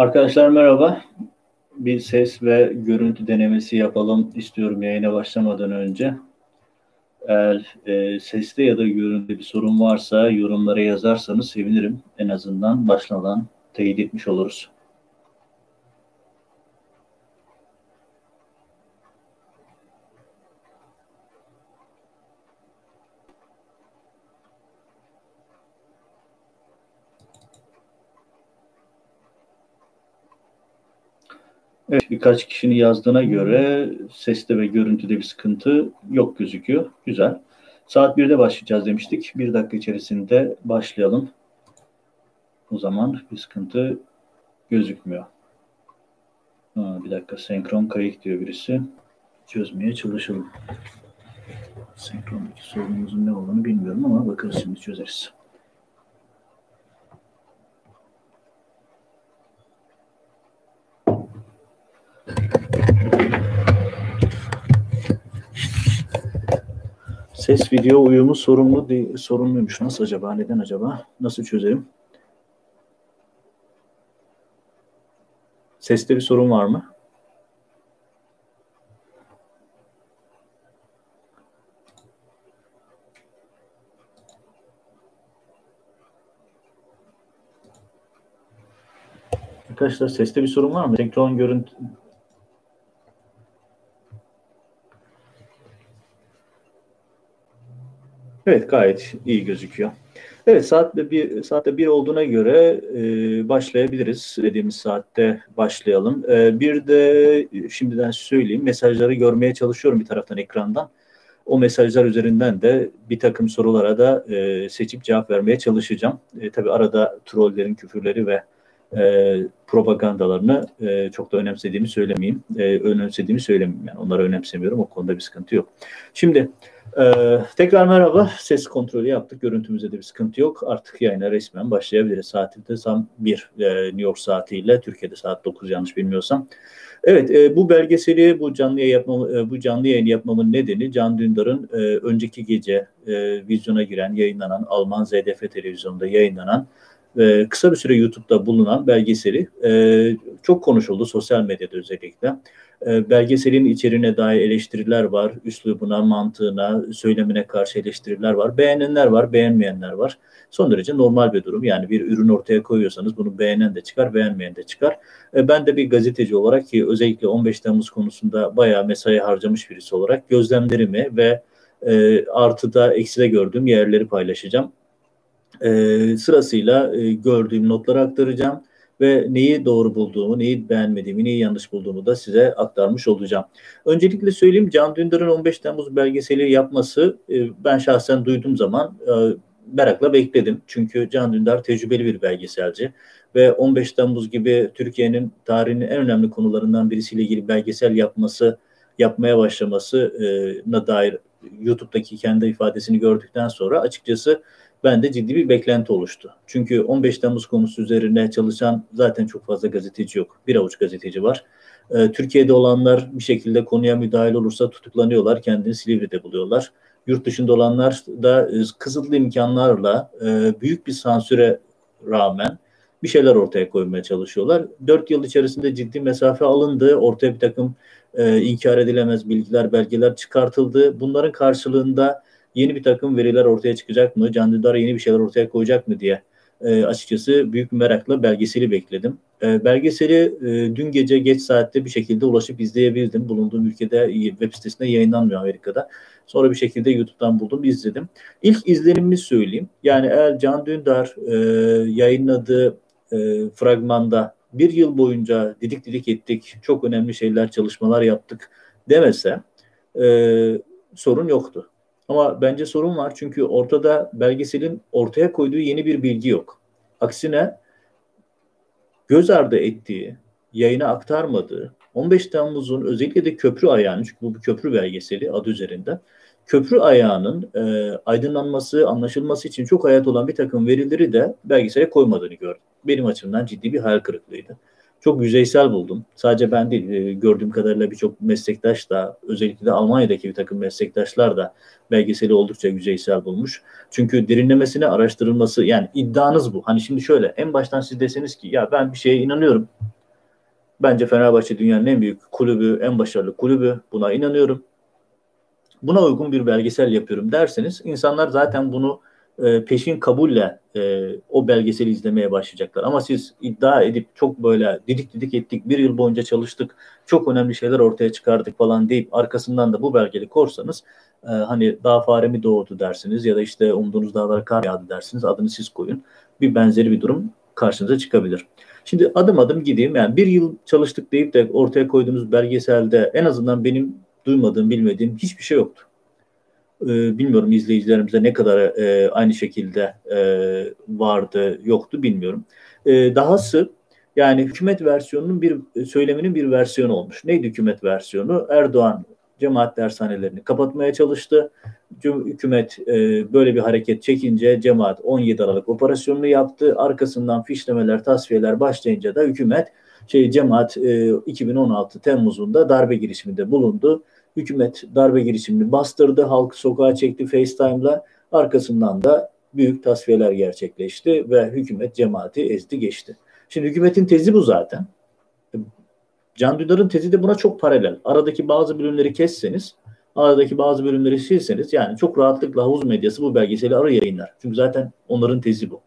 Arkadaşlar merhaba. Bir ses ve görüntü denemesi yapalım istiyorum yayına başlamadan önce. Eğer e, seste ya da görüntüde bir sorun varsa yorumlara yazarsanız sevinirim. En azından başlamadan teyit etmiş oluruz. Evet, birkaç kişinin yazdığına göre seste ve görüntüde bir sıkıntı yok gözüküyor. Güzel. Saat 1'de başlayacağız demiştik. Bir dakika içerisinde başlayalım. O zaman bir sıkıntı gözükmüyor. Ha, bir dakika senkron kayık diyor birisi. Çözmeye çalışalım. Senkrondaki sorunumuzun ne olduğunu bilmiyorum ama bakarız şimdi çözeriz. Ses video uyumu sorumlu değil, sorumluymuş. Nasıl acaba? Neden acaba? Nasıl çözerim? Seste bir sorun var mı? Arkadaşlar seste bir sorun var mı? Senkron görüntü Evet gayet iyi gözüküyor. Evet saatte bir saatte bir olduğuna göre e, başlayabiliriz. Dediğimiz saatte başlayalım. E, bir de şimdiden söyleyeyim mesajları görmeye çalışıyorum bir taraftan ekrandan. O mesajlar üzerinden de bir takım sorulara da e, seçip cevap vermeye çalışacağım. E, tabii arada trollerin küfürleri ve e, propagandalarını e, çok da önemsediğimi söylemeyeyim. E, önemsediğimi söylemeyeyim. Yani onları önemsemiyorum. O konuda bir sıkıntı yok. Şimdi ee, tekrar merhaba. Ses kontrolü yaptık. Görüntümüzde de bir sıkıntı yok. Artık yayına resmen başlayabiliriz. Saati de tam 1 e, New York saatiyle. Türkiye'de saat 9 yanlış bilmiyorsam. Evet e, bu belgeseli bu canlı yayın e, bu canlı yayın yapmamın nedeni Can Dündar'ın e, önceki gece e, vizyona giren, yayınlanan Alman ZDF televizyonunda yayınlanan e, kısa bir süre YouTube'da bulunan belgeseli e, çok konuşuldu sosyal medyada özellikle. E, belgeselin içeriğine dair eleştiriler var, üslubuna, mantığına, söylemine karşı eleştiriler var. Beğenenler var, beğenmeyenler var. Son derece normal bir durum. Yani bir ürün ortaya koyuyorsanız bunu beğenen de çıkar, beğenmeyen de çıkar. E, ben de bir gazeteci olarak ki özellikle 15 Temmuz konusunda bayağı mesai harcamış birisi olarak gözlemlerimi ve e, artıda ekside gördüğüm yerleri paylaşacağım. E, sırasıyla e, gördüğüm notları aktaracağım ve neyi doğru bulduğumu, neyi beğenmediğimi, neyi yanlış bulduğumu da size aktarmış olacağım. Öncelikle söyleyeyim Can Dündar'ın 15 Temmuz belgeseli yapması e, ben şahsen duyduğum zaman e, merakla bekledim. Çünkü Can Dündar tecrübeli bir belgeselci ve 15 Temmuz gibi Türkiye'nin tarihinin en önemli konularından birisiyle ilgili belgesel yapması, yapmaya başlamasına dair YouTube'daki kendi ifadesini gördükten sonra açıkçası bende ciddi bir beklenti oluştu. Çünkü 15 Temmuz konusu üzerine çalışan zaten çok fazla gazeteci yok. Bir avuç gazeteci var. Ee, Türkiye'de olanlar bir şekilde konuya müdahil olursa tutuklanıyorlar, kendini Silivri'de buluyorlar. Yurt dışında olanlar da e, kısıtlı imkanlarla e, büyük bir sansüre rağmen bir şeyler ortaya koymaya çalışıyorlar. Dört yıl içerisinde ciddi mesafe alındı. Ortaya bir takım e, inkar edilemez bilgiler, belgeler çıkartıldı. Bunların karşılığında yeni bir takım veriler ortaya çıkacak mı? Can Dündar yeni bir şeyler ortaya koyacak mı diye e, açıkçası büyük merakla belgeseli bekledim. E, belgeseli e, dün gece geç saatte bir şekilde ulaşıp izleyebildim. Bulunduğum ülkede web sitesinde yayınlanmıyor Amerika'da. Sonra bir şekilde YouTube'dan buldum, izledim. İlk izlenimimi söyleyeyim. Yani eğer Can Dündar e, yayınladığı e, fragmanda bir yıl boyunca didik didik ettik, çok önemli şeyler, çalışmalar yaptık demese e, sorun yoktu. Ama bence sorun var çünkü ortada belgeselin ortaya koyduğu yeni bir bilgi yok. Aksine göz ardı ettiği, yayına aktarmadığı, 15 Temmuz'un özellikle de köprü ayağının, çünkü bu bir köprü belgeseli adı üzerinde, köprü ayağının e, aydınlanması, anlaşılması için çok hayat olan bir takım verileri de belgesele koymadığını gördüm. Benim açımdan ciddi bir hayal kırıklığıydı. Çok yüzeysel buldum. Sadece ben değil, e, gördüğüm kadarıyla birçok meslektaş da, özellikle de Almanya'daki bir takım meslektaşlar da belgeseli oldukça yüzeysel bulmuş. Çünkü derinlemesine araştırılması, yani iddianız bu. Hani şimdi şöyle, en baştan siz deseniz ki, ya ben bir şeye inanıyorum. Bence Fenerbahçe dünyanın en büyük kulübü, en başarılı kulübü. Buna inanıyorum. Buna uygun bir belgesel yapıyorum derseniz, insanlar zaten bunu e, peşin kabulle e, o belgeseli izlemeye başlayacaklar. Ama siz iddia edip çok böyle didik didik ettik, bir yıl boyunca çalıştık, çok önemli şeyler ortaya çıkardık falan deyip arkasından da bu belgeli korsanız e, hani daha fare mi doğdu dersiniz ya da işte umduğunuz dağlar kar yağdı dersiniz adını siz koyun. Bir benzeri bir durum karşınıza çıkabilir. Şimdi adım adım gideyim. Yani bir yıl çalıştık deyip de ortaya koyduğunuz belgeselde en azından benim duymadığım, bilmediğim hiçbir şey yoktu e, bilmiyorum izleyicilerimize ne kadar e, aynı şekilde e, vardı yoktu bilmiyorum. E, dahası yani hükümet versiyonunun bir söyleminin bir versiyonu olmuş. Neydi hükümet versiyonu? Erdoğan cemaat dershanelerini kapatmaya çalıştı. Hükümet e, böyle bir hareket çekince cemaat 17 Aralık operasyonunu yaptı. Arkasından fişlemeler, tasfiyeler başlayınca da hükümet şey cemaat e, 2016 Temmuz'unda darbe girişiminde bulundu hükümet darbe girişimini bastırdı, halkı sokağa çekti FaceTime'la. Arkasından da büyük tasfiyeler gerçekleşti ve hükümet cemaati ezdi geçti. Şimdi hükümetin tezi bu zaten. Can Dündar'ın tezi de buna çok paralel. Aradaki bazı bölümleri kesseniz, aradaki bazı bölümleri silseniz yani çok rahatlıkla havuz medyası bu belgeseli ara yayınlar. Çünkü zaten onların tezi bu.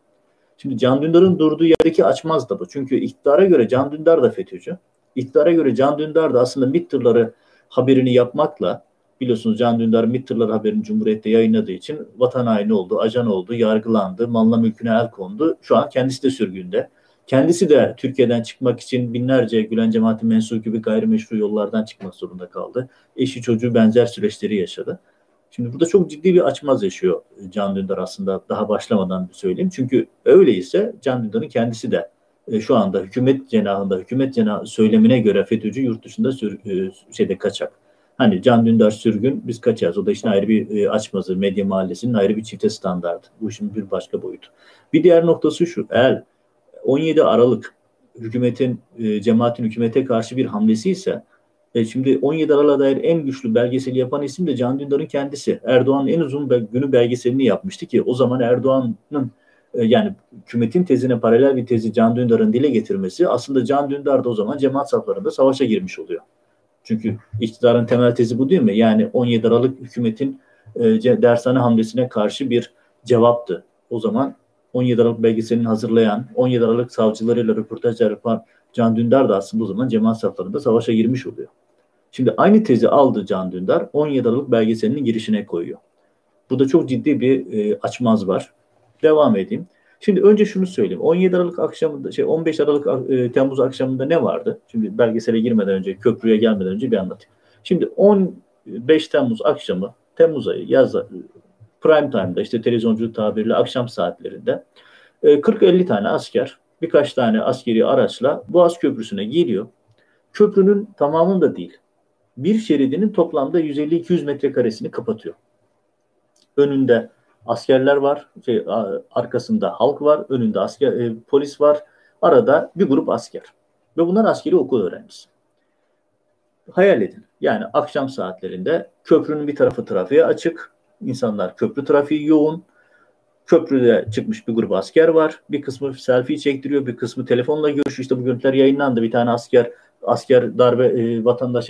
Şimdi Can Dündar'ın durduğu yerdeki açmaz da bu. Çünkü iktidara göre Can Dündar da FETÖ'cü. İktidara göre Can Dündar da aslında MİT tırları haberini yapmakla biliyorsunuz Can Dündar MİT haberini Cumhuriyet'te yayınladığı için vatan haini oldu, ajan oldu, yargılandı, malına mülküne el kondu. Şu an kendisi de sürgünde. Kendisi de Türkiye'den çıkmak için binlerce Gülen cemaati mensubu gibi gayrimeşru yollardan çıkmak zorunda kaldı. Eşi çocuğu benzer süreçleri yaşadı. Şimdi burada çok ciddi bir açmaz yaşıyor Can Dündar aslında daha başlamadan söyleyeyim. Çünkü öyleyse Can Dündar'ın kendisi de e, şu anda hükümet cenahında, hükümet cenahı söylemine göre FETÖ'cü yurt dışında sür, e, şeyde kaçak. Hani Can Dündar sürgün biz kaçacağız. O da işin ayrı bir e, açmazı. Medya mahallesinin ayrı bir çifte standardı. Bu işin bir başka boyutu. Bir diğer noktası şu. Eğer 17 Aralık hükümetin, e, cemaatin hükümete karşı bir hamlesi ise e, şimdi 17 Aralık'a dair en güçlü belgeseli yapan isim de Can Dündar'ın kendisi. Erdoğan'ın en uzun günü belgeselini yapmıştı ki o zaman Erdoğan'ın yani hükümetin tezine paralel bir tezi Can Dündar'ın dile getirmesi aslında Can Dündar da o zaman cemaat saflarında savaşa girmiş oluyor. Çünkü iktidarın temel tezi bu değil mi? Yani 17 Aralık hükümetin e, dershane hamlesine karşı bir cevaptı. O zaman 17 Aralık belgeselini hazırlayan, 17 Aralık savcılarıyla röportaj yapan Can Dündar da aslında o zaman cemaat saflarında savaşa girmiş oluyor. Şimdi aynı tezi aldı Can Dündar, 17 Aralık belgeselinin girişine koyuyor. Burada çok ciddi bir e, açmaz var. Devam edeyim. Şimdi önce şunu söyleyeyim. 17 Aralık akşamında, şey 15 Aralık e, Temmuz akşamında ne vardı? Şimdi belgesele girmeden önce, köprüye gelmeden önce bir anlatayım. Şimdi 15 Temmuz akşamı, Temmuz ayı, yaz prime time'da işte televizyonculuk tabiriyle akşam saatlerinde 40-50 e, tane asker, birkaç tane askeri araçla Boğaz Köprüsü'ne geliyor. Köprünün tamamında değil, bir şeridinin toplamda 150-200 metrekaresini kapatıyor. Önünde askerler var, şey, arkasında halk var, önünde asker e, polis var, arada bir grup asker. Ve bunlar askeri okul öğrencisi. Hayal edin. Yani akşam saatlerinde köprünün bir tarafı trafiğe açık. İnsanlar köprü trafiği yoğun. Köprüde çıkmış bir grup asker var. Bir kısmı selfie çektiriyor, bir kısmı telefonla görüşüyor. İşte bu görüntüler yayınlandı. Bir tane asker asker darbe e, vatandaş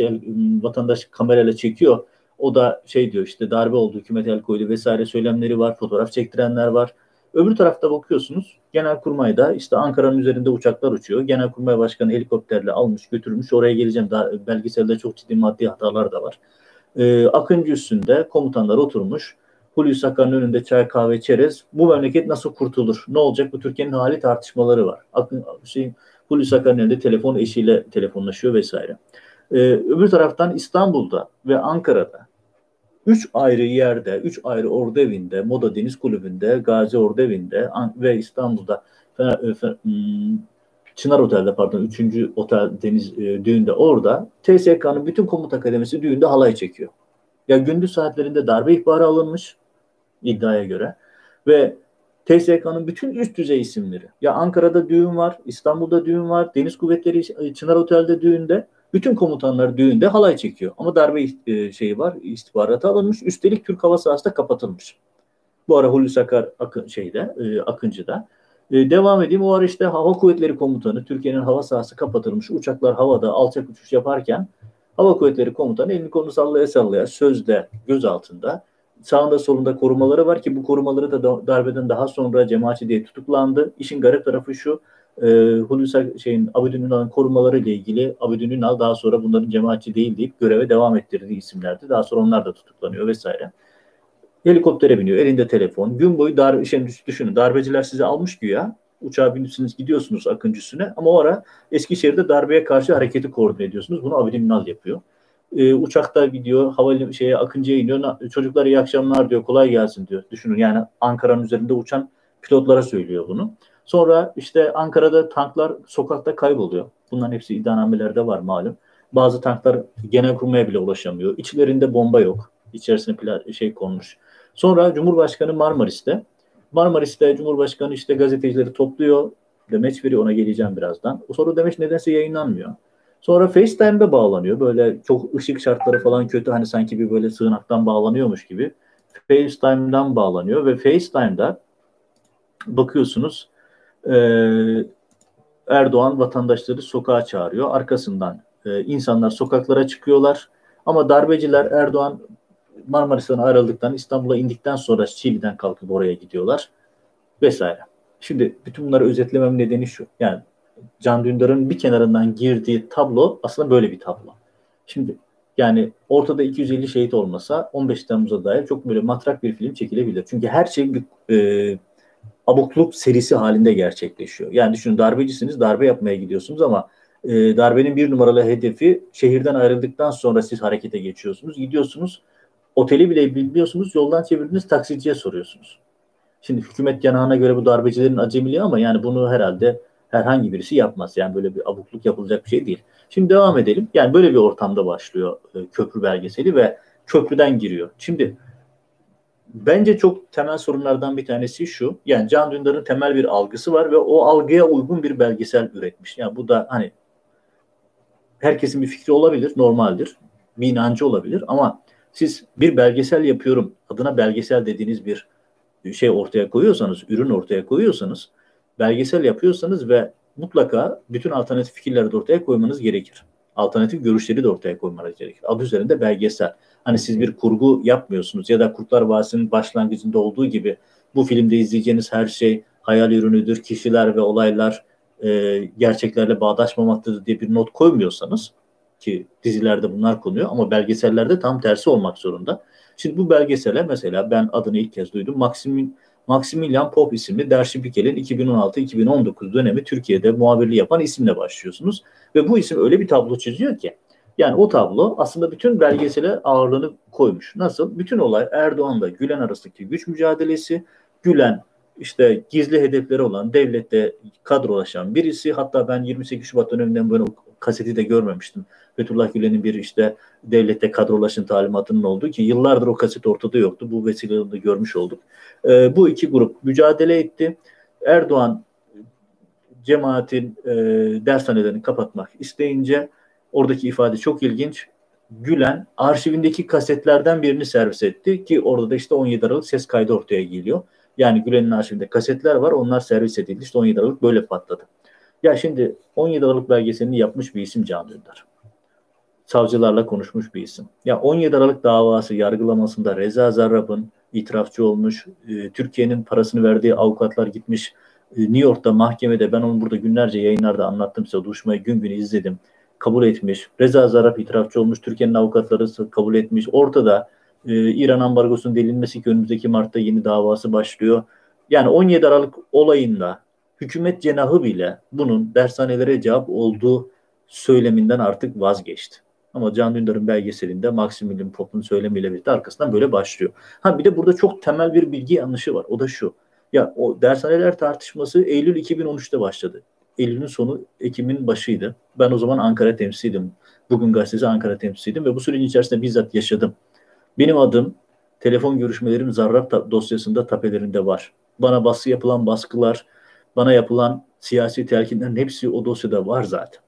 vatandaş kamerayla çekiyor. O da şey diyor işte darbe oldu, hükümet el koydu vesaire söylemleri var, fotoğraf çektirenler var. Öbür tarafta bakıyorsunuz Genelkurmay'da işte Ankara'nın üzerinde uçaklar uçuyor. Genelkurmay Başkanı helikopterle almış götürmüş. Oraya geleceğim. Daha belgeselde çok ciddi maddi hatalar da var. Ee, Akıncı üstünde komutanlar oturmuş. Hulusi Akar'ın önünde çay kahve çerez. Bu memleket nasıl kurtulur? Ne olacak? Bu Türkiye'nin hali tartışmaları var. Akın, şey, Hulusi Akar'ın önünde telefon eşiyle telefonlaşıyor vesaire. Ee, öbür taraftan İstanbul'da ve Ankara'da üç ayrı yerde, üç ayrı ordu evinde, Moda Deniz Kulübü'nde, Gazi Ordu Evi'nde ve İstanbul'da e, hmm, Çınar Otel'de pardon, üçüncü otel deniz e, düğünde orada TSK'nın bütün komuta akademisi düğünde halay çekiyor. Ya gündüz saatlerinde darbe ihbarı alınmış iddiaya göre ve TSK'nın bütün üst düzey isimleri. Ya Ankara'da düğün var, İstanbul'da düğün var, Deniz Kuvvetleri Çınar Otel'de düğünde. Bütün komutanlar düğünde halay çekiyor. Ama darbe e, şeyi var, istihbaratı alınmış. Üstelik Türk hava sahası da kapatılmış. Bu ara Hulusi Akar Akın, şeyde, e, Akıncı'da. E, devam edeyim. O ara işte Hava Kuvvetleri Komutanı, Türkiye'nin hava sahası kapatılmış. Uçaklar havada alçak uçuş yaparken Hava Kuvvetleri Komutanı elini kolunu sallaya sallaya sözde göz altında sağında solunda korumaları var ki bu korumaları da darbeden daha sonra cemaatçi diye tutuklandı. İşin garip tarafı şu e, Hulusi şeyin Abidin Ünal'ın korumaları ile ilgili Abidin Ünal daha sonra bunların cemaatçi değil deyip göreve devam ettirdiği isimlerdi. Daha sonra onlar da tutuklanıyor vesaire. Helikoptere biniyor. Elinde telefon. Gün boyu dar, şey, düşünün darbeciler sizi almış güya. Uçağa biniyorsunuz gidiyorsunuz Akıncı ama o ara Eskişehir'de darbeye karşı hareketi koordine ediyorsunuz. Bunu Abidin Ünal yapıyor. Ee, uçakta gidiyor, hava şeye Akıncı'ya iniyor. Çocuklar iyi akşamlar diyor, kolay gelsin diyor. Düşünün yani Ankara'nın üzerinde uçan pilotlara söylüyor bunu. Sonra işte Ankara'da tanklar sokakta kayboluyor. Bunların hepsi iddianamelerde var malum. Bazı tanklar genel kurmaya bile ulaşamıyor. İçlerinde bomba yok. İçerisine pla- şey konmuş. Sonra Cumhurbaşkanı Marmaris'te. Marmaris'te Cumhurbaşkanı işte gazetecileri topluyor. Demeç veriyor ona geleceğim birazdan. O soru demeç nedense yayınlanmıyor. Sonra FaceTime'da bağlanıyor. Böyle çok ışık şartları falan kötü. Hani sanki bir böyle sığınaktan bağlanıyormuş gibi. FaceTime'dan bağlanıyor ve FaceTime'da bakıyorsunuz e, Erdoğan vatandaşları sokağa çağırıyor. Arkasından e, insanlar sokaklara çıkıyorlar. Ama darbeciler Erdoğan Marmaris'ten ayrıldıktan İstanbul'a indikten sonra Çiğli'den kalkıp oraya gidiyorlar vesaire. Şimdi bütün bunları özetlemem nedeni şu. Yani Can Dündar'ın bir kenarından girdiği tablo aslında böyle bir tablo. Şimdi yani ortada 250 şehit olmasa 15 Temmuz'a dair çok böyle matrak bir film çekilebilir. Çünkü her şey bir e, abukluk serisi halinde gerçekleşiyor. Yani düşünün darbecisiniz, darbe yapmaya gidiyorsunuz ama e, darbenin bir numaralı hedefi şehirden ayrıldıktan sonra siz harekete geçiyorsunuz. Gidiyorsunuz, oteli bile bilmiyorsunuz, yoldan çevirdiniz taksiciye soruyorsunuz. Şimdi hükümet yanağına göre bu darbecilerin acemiliği ama yani bunu herhalde herhangi birisi yapmaz. Yani böyle bir abukluk yapılacak bir şey değil. Şimdi devam edelim. Yani böyle bir ortamda başlıyor e, köprü belgeseli ve köprüden giriyor. Şimdi bence çok temel sorunlardan bir tanesi şu. Yani Can Dündar'ın temel bir algısı var ve o algıya uygun bir belgesel üretmiş. Yani bu da hani herkesin bir fikri olabilir, normaldir. Bir inancı olabilir ama siz bir belgesel yapıyorum adına belgesel dediğiniz bir şey ortaya koyuyorsanız, ürün ortaya koyuyorsanız belgesel yapıyorsanız ve mutlaka bütün alternatif fikirleri de ortaya koymanız gerekir. Alternatif görüşleri de ortaya koymanız gerekir. Adı üzerinde belgesel. Hani siz bir kurgu yapmıyorsunuz ya da Kurtlar Vadisi'nin başlangıcında olduğu gibi bu filmde izleyeceğiniz her şey hayal ürünüdür, kişiler ve olaylar e, gerçeklerle bağdaşmamaktadır diye bir not koymuyorsanız ki dizilerde bunlar konuyor ama belgesellerde tam tersi olmak zorunda. Şimdi bu belgesele mesela ben adını ilk kez duydum. Maximin Maximilian Pop isimli Dersi Bikel'in 2016-2019 dönemi Türkiye'de muhabirliği yapan isimle başlıyorsunuz. Ve bu isim öyle bir tablo çiziyor ki yani o tablo aslında bütün belgesele ağırlığını koymuş. Nasıl? Bütün olay Erdoğan'la Gülen arasındaki güç mücadelesi. Gülen işte gizli hedefleri olan devlette kadrolaşan birisi. Hatta ben 28 Şubat döneminden böyle kaseti de görmemiştim. Fethullah Gülen'in bir işte devlette kadrolaşın talimatının olduğu ki yıllardır o kaset ortada yoktu. Bu vesileyle de görmüş olduk. E, bu iki grup mücadele etti. Erdoğan cemaatin e, dershanelerini kapatmak isteyince oradaki ifade çok ilginç. Gülen arşivindeki kasetlerden birini servis etti ki orada da işte 17 Aralık ses kaydı ortaya geliyor. Yani Gülen'in arşivinde kasetler var onlar servis edildi. İşte 17 Aralık böyle patladı. Ya şimdi 17 Aralık belgeselini yapmış bir isim Can Dündar. Savcılarla konuşmuş bir isim. Ya 17 Aralık davası yargılamasında Reza Zarrab'ın itirafçı olmuş. E, Türkiye'nin parasını verdiği avukatlar gitmiş. E, New York'ta mahkemede ben onu burada günlerce yayınlarda anlattım size. Duruşmayı gün gün izledim. Kabul etmiş. Reza Zarrab itirafçı olmuş. Türkiye'nin avukatları kabul etmiş. Ortada e, İran ambargosunun delinmesi ki önümüzdeki Mart'ta yeni davası başlıyor. Yani 17 Aralık olayında hükümet cenahı bile bunun dershanelere cevap olduğu söyleminden artık vazgeçti. Ama Can Dündar'ın belgeselinde Maximilian Pop'un söylemiyle birlikte arkasından böyle başlıyor. Ha bir de burada çok temel bir bilgi yanlışı var. O da şu. Ya o dershaneler tartışması Eylül 2013'te başladı. Eylül'ün sonu Ekim'in başıydı. Ben o zaman Ankara temsiliydim. Bugün gazetesi Ankara temsiliydim ve bu sürecin içerisinde bizzat yaşadım. Benim adım telefon görüşmelerim Zarrab dosyasında tapelerinde var. Bana baskı yapılan baskılar, bana yapılan siyasi telkinlerin hepsi o dosyada var zaten.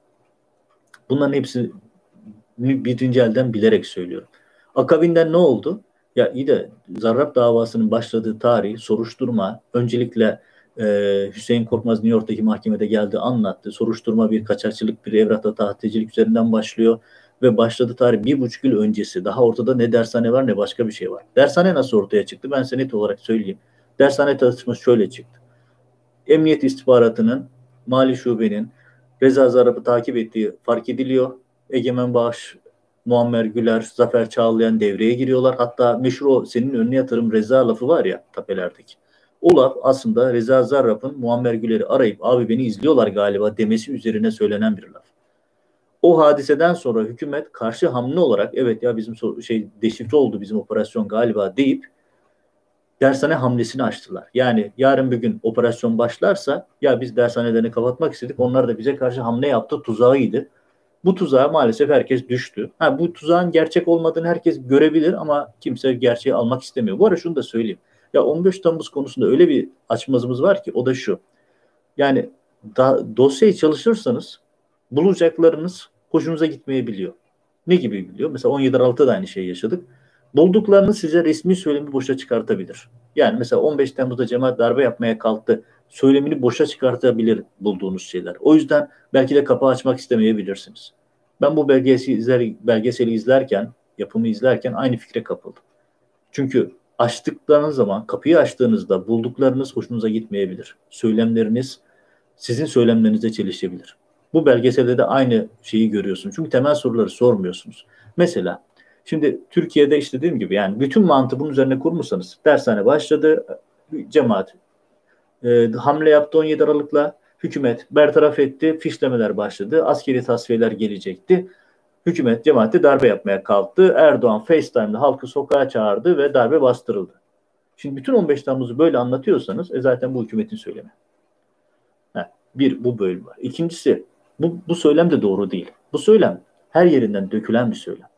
Bunların hepsi birinci elden bilerek söylüyorum. Akabinden ne oldu? Ya iyi de Zarrab davasının başladığı tarih, soruşturma, öncelikle e, Hüseyin Korkmaz New York'taki mahkemede geldi anlattı. Soruşturma bir kaçakçılık, bir evrakta tahticilik üzerinden başlıyor ve başladı tarih bir buçuk yıl öncesi. Daha ortada ne dershane var ne başka bir şey var. Dershane nasıl ortaya çıktı? Ben size net olarak söyleyeyim. Dershane tartışması şöyle çıktı. Emniyet istihbaratının, mali şubenin Reza Zarrab'ı takip ettiği fark ediliyor. Egemen Bağış, Muammer Güler, Zafer Çağlayan devreye giriyorlar. Hatta meşhur senin önüne yatırım Reza lafı var ya tapelerdeki. O laf aslında Reza Zarrab'ın Muammer Güler'i arayıp abi beni izliyorlar galiba demesi üzerine söylenen bir laf. O hadiseden sonra hükümet karşı hamle olarak evet ya bizim şey deşifre oldu bizim operasyon galiba deyip dershane hamlesini açtılar. Yani yarın bir gün operasyon başlarsa ya biz dershanelerini kapatmak istedik onlar da bize karşı hamle yaptı tuzağıydı. Bu tuzağa maalesef herkes düştü. Ha, bu tuzağın gerçek olmadığını herkes görebilir ama kimse gerçeği almak istemiyor. Bu arada şunu da söyleyeyim. Ya 15 Temmuz konusunda öyle bir açmazımız var ki o da şu. Yani da, dosyayı çalışırsanız bulacaklarınız hoşunuza gitmeyebiliyor. Ne gibi biliyor? Mesela 17 Aralık'ta da aynı şeyi yaşadık. Bulduklarını size resmi söylemi boşa çıkartabilir. Yani mesela 15 Temmuz'da cemaat darbe yapmaya kalktı. Söylemini boşa çıkartabilir bulduğunuz şeyler. O yüzden belki de kapağı açmak istemeyebilirsiniz. Ben bu belgeseli, izler, belgeseli izlerken, yapımı izlerken aynı fikre kapıldım. Çünkü açtıklarınız zaman, kapıyı açtığınızda bulduklarınız hoşunuza gitmeyebilir. Söylemleriniz sizin söylemlerinizle çelişebilir. Bu belgeselde de aynı şeyi görüyorsun. Çünkü temel soruları sormuyorsunuz. Mesela şimdi Türkiye'de işte dediğim gibi yani bütün mantığı bunun üzerine kurmuşsanız dershane başladı, cemaat e, hamle yaptı 17 Aralık'la hükümet bertaraf etti, fişlemeler başladı, askeri tasfiyeler gelecekti. Hükümet cemaati darbe yapmaya kalktı. Erdoğan FaceTime'da halkı sokağa çağırdı ve darbe bastırıldı. Şimdi bütün 15 Temmuz'u böyle anlatıyorsanız e zaten bu hükümetin söylemi. Ha, bir bu bölüm var. İkincisi bu, bu söylem de doğru değil. Bu söylem her yerinden dökülen bir söylem.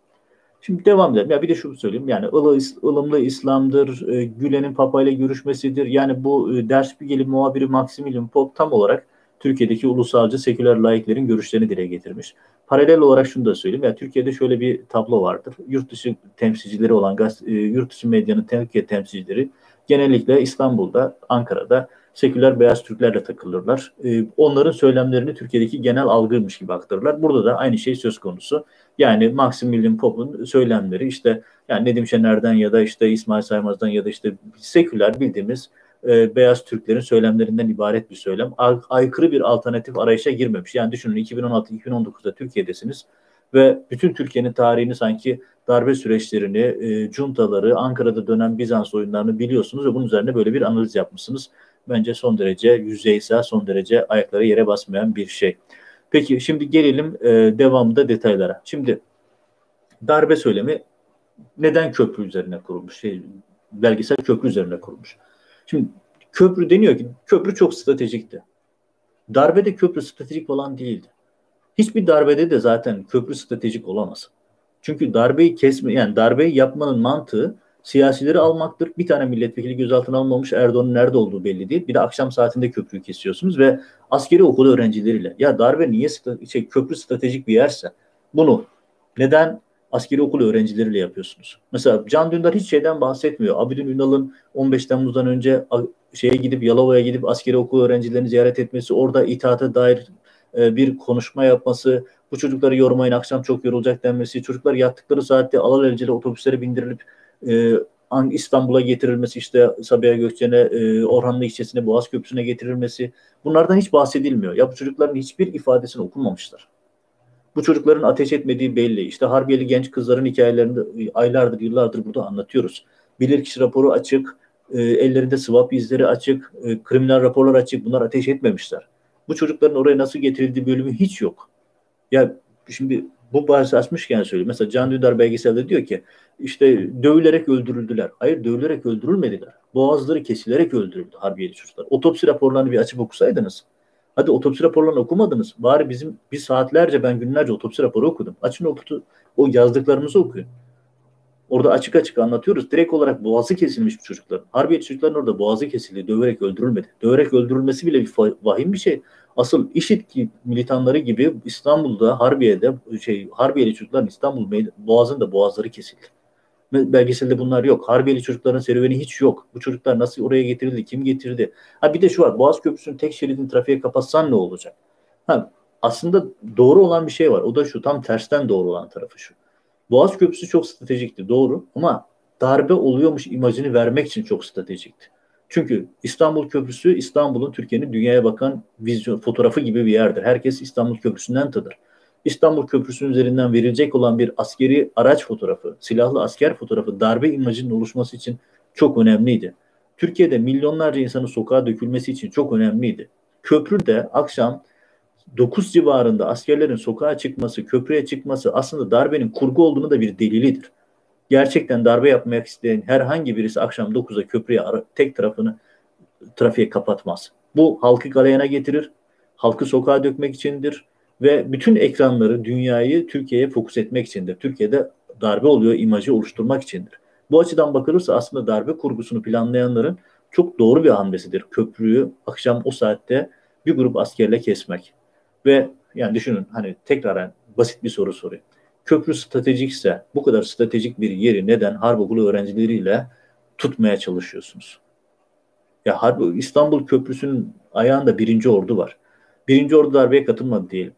Şimdi devam edelim. Ya bir de şunu söyleyeyim. Yani ılı, ılımlı İslam'dır, e, Gülen'in Papa ile görüşmesidir. Yani bu e, Der Spiegel'i muhabiri Maximilian Pop tam olarak Türkiye'deki ulusalcı seküler laiklerin görüşlerini dile getirmiş. Paralel olarak şunu da söyleyeyim. Ya Türkiye'de şöyle bir tablo vardır. Yurt dışı temsilcileri olan gaz, e, yurt dışı medyanın Türkiye temsilcileri genellikle İstanbul'da, Ankara'da seküler beyaz Türklerle takılırlar. E, onların söylemlerini Türkiye'deki genel algıymış gibi aktarırlar. Burada da aynı şey söz konusu. Yani Maximilian Pop'un söylemleri işte yani Nedim Şener'den ya da işte İsmail Saymaz'dan ya da işte seküler bildiğimiz e, beyaz Türklerin söylemlerinden ibaret bir söylem. Ay, aykırı bir alternatif arayışa girmemiş. Yani düşünün 2016-2019'da Türkiye'desiniz ve bütün Türkiye'nin tarihini sanki darbe süreçlerini, e, cuntaları, Ankara'da dönen Bizans oyunlarını biliyorsunuz ve bunun üzerine böyle bir analiz yapmışsınız. Bence son derece yüzeysel, son derece ayakları yere basmayan bir şey. Peki şimdi gelelim e, devamında detaylara. Şimdi darbe söylemi neden köprü üzerine kurulmuş? Şey, belgesel köprü üzerine kurulmuş. Şimdi köprü deniyor ki köprü çok stratejikti. Darbede köprü stratejik falan değildi. Hiçbir darbede de zaten köprü stratejik olamaz. Çünkü darbeyi kesme yani darbeyi yapmanın mantığı siyasileri almaktır. Bir tane milletvekili gözaltına almamış Erdoğan'ın nerede olduğu belli değil. Bir de akşam saatinde köprüyü kesiyorsunuz ve askeri okul öğrencileriyle ya darbe niye şey, köprü stratejik bir yerse bunu neden askeri okul öğrencileriyle yapıyorsunuz? Mesela Can Dündar hiç şeyden bahsetmiyor. Abidin Ünal'ın 15 Temmuz'dan önce şeye gidip Yalova'ya gidip askeri okul öğrencilerini ziyaret etmesi, orada itaate dair e, bir konuşma yapması, bu çocukları yormayın akşam çok yorulacak denmesi, çocuklar yattıkları saatte alelacele otobüslere bindirilip e, İstanbul'a getirilmesi, işte Sabiha Gökçen'e, e, Orhanlı ilçesine, Boğaz Köprüsü'ne getirilmesi bunlardan hiç bahsedilmiyor. Ya bu çocukların hiçbir ifadesini okumamışlar. Bu çocukların ateş etmediği belli. İşte Harbiyeli genç kızların hikayelerini aylardır, yıllardır burada anlatıyoruz. Bilirkişi raporu açık, e, ellerinde swap izleri açık, e, kriminal raporlar açık. Bunlar ateş etmemişler. Bu çocukların oraya nasıl getirildiği bölümü hiç yok. Ya şimdi bu bahsi açmışken söyleyeyim. Mesela Can Dündar belgeselde diyor ki işte dövülerek öldürüldüler. Hayır dövülerek öldürülmediler. Boğazları kesilerek öldürüldü Harbiyeli çocuklar. Otopsi raporlarını bir açıp okusaydınız. Hadi otopsi raporlarını okumadınız. Bari bizim bir saatlerce ben günlerce otopsi raporu okudum. Açın okutu, o yazdıklarımızı okuyun. Orada açık açık anlatıyoruz. Direkt olarak boğazı kesilmiş bu çocuklar. Harbiye çocukların orada boğazı kesildi. Döverek öldürülmedi. Döverek öldürülmesi bile bir vahim bir şey. Asıl IŞİD militanları gibi İstanbul'da Harbiye'de şey Harbiyeli çocukların İstanbul boğazında boğazları kesildi. Belgeselde bunlar yok. Harbiyeli çocukların serüveni hiç yok. Bu çocuklar nasıl oraya getirildi? Kim getirdi? Ha bir de şu var. Boğaz Köprüsü'nün tek şeridini trafiğe kapatsan ne olacak? Ha aslında doğru olan bir şey var. O da şu tam tersten doğru olan tarafı şu. Boğaz Köprüsü çok stratejikti doğru ama darbe oluyormuş imajını vermek için çok stratejikti. Çünkü İstanbul Köprüsü İstanbul'un Türkiye'nin dünyaya bakan vizyon fotoğrafı gibi bir yerdir. Herkes İstanbul Köprüsü'nden tadır. İstanbul Köprüsü'nün üzerinden verilecek olan bir askeri araç fotoğrafı, silahlı asker fotoğrafı darbe imajının oluşması için çok önemliydi. Türkiye'de milyonlarca insanın sokağa dökülmesi için çok önemliydi. Köprüde akşam 9 civarında askerlerin sokağa çıkması, köprüye çıkması aslında darbenin kurgu olduğunu da bir delilidir. Gerçekten darbe yapmak isteyen herhangi birisi akşam 9'a köprüye tek tarafını trafiğe kapatmaz. Bu halkı galeyana getirir, halkı sokağa dökmek içindir ve bütün ekranları, dünyayı Türkiye'ye fokus etmek içindir. Türkiye'de darbe oluyor imajı oluşturmak içindir. Bu açıdan bakılırsa aslında darbe kurgusunu planlayanların çok doğru bir hamlesidir. Köprüyü akşam o saatte bir grup askerle kesmek. Ve yani düşünün hani tekrar basit bir soru sorayım. Köprü stratejikse bu kadar stratejik bir yeri neden harp okulu öğrencileriyle tutmaya çalışıyorsunuz? Ya harp, İstanbul Köprüsü'nün ayağında birinci ordu var. Birinci ordu darbeye katılmadı diyelim.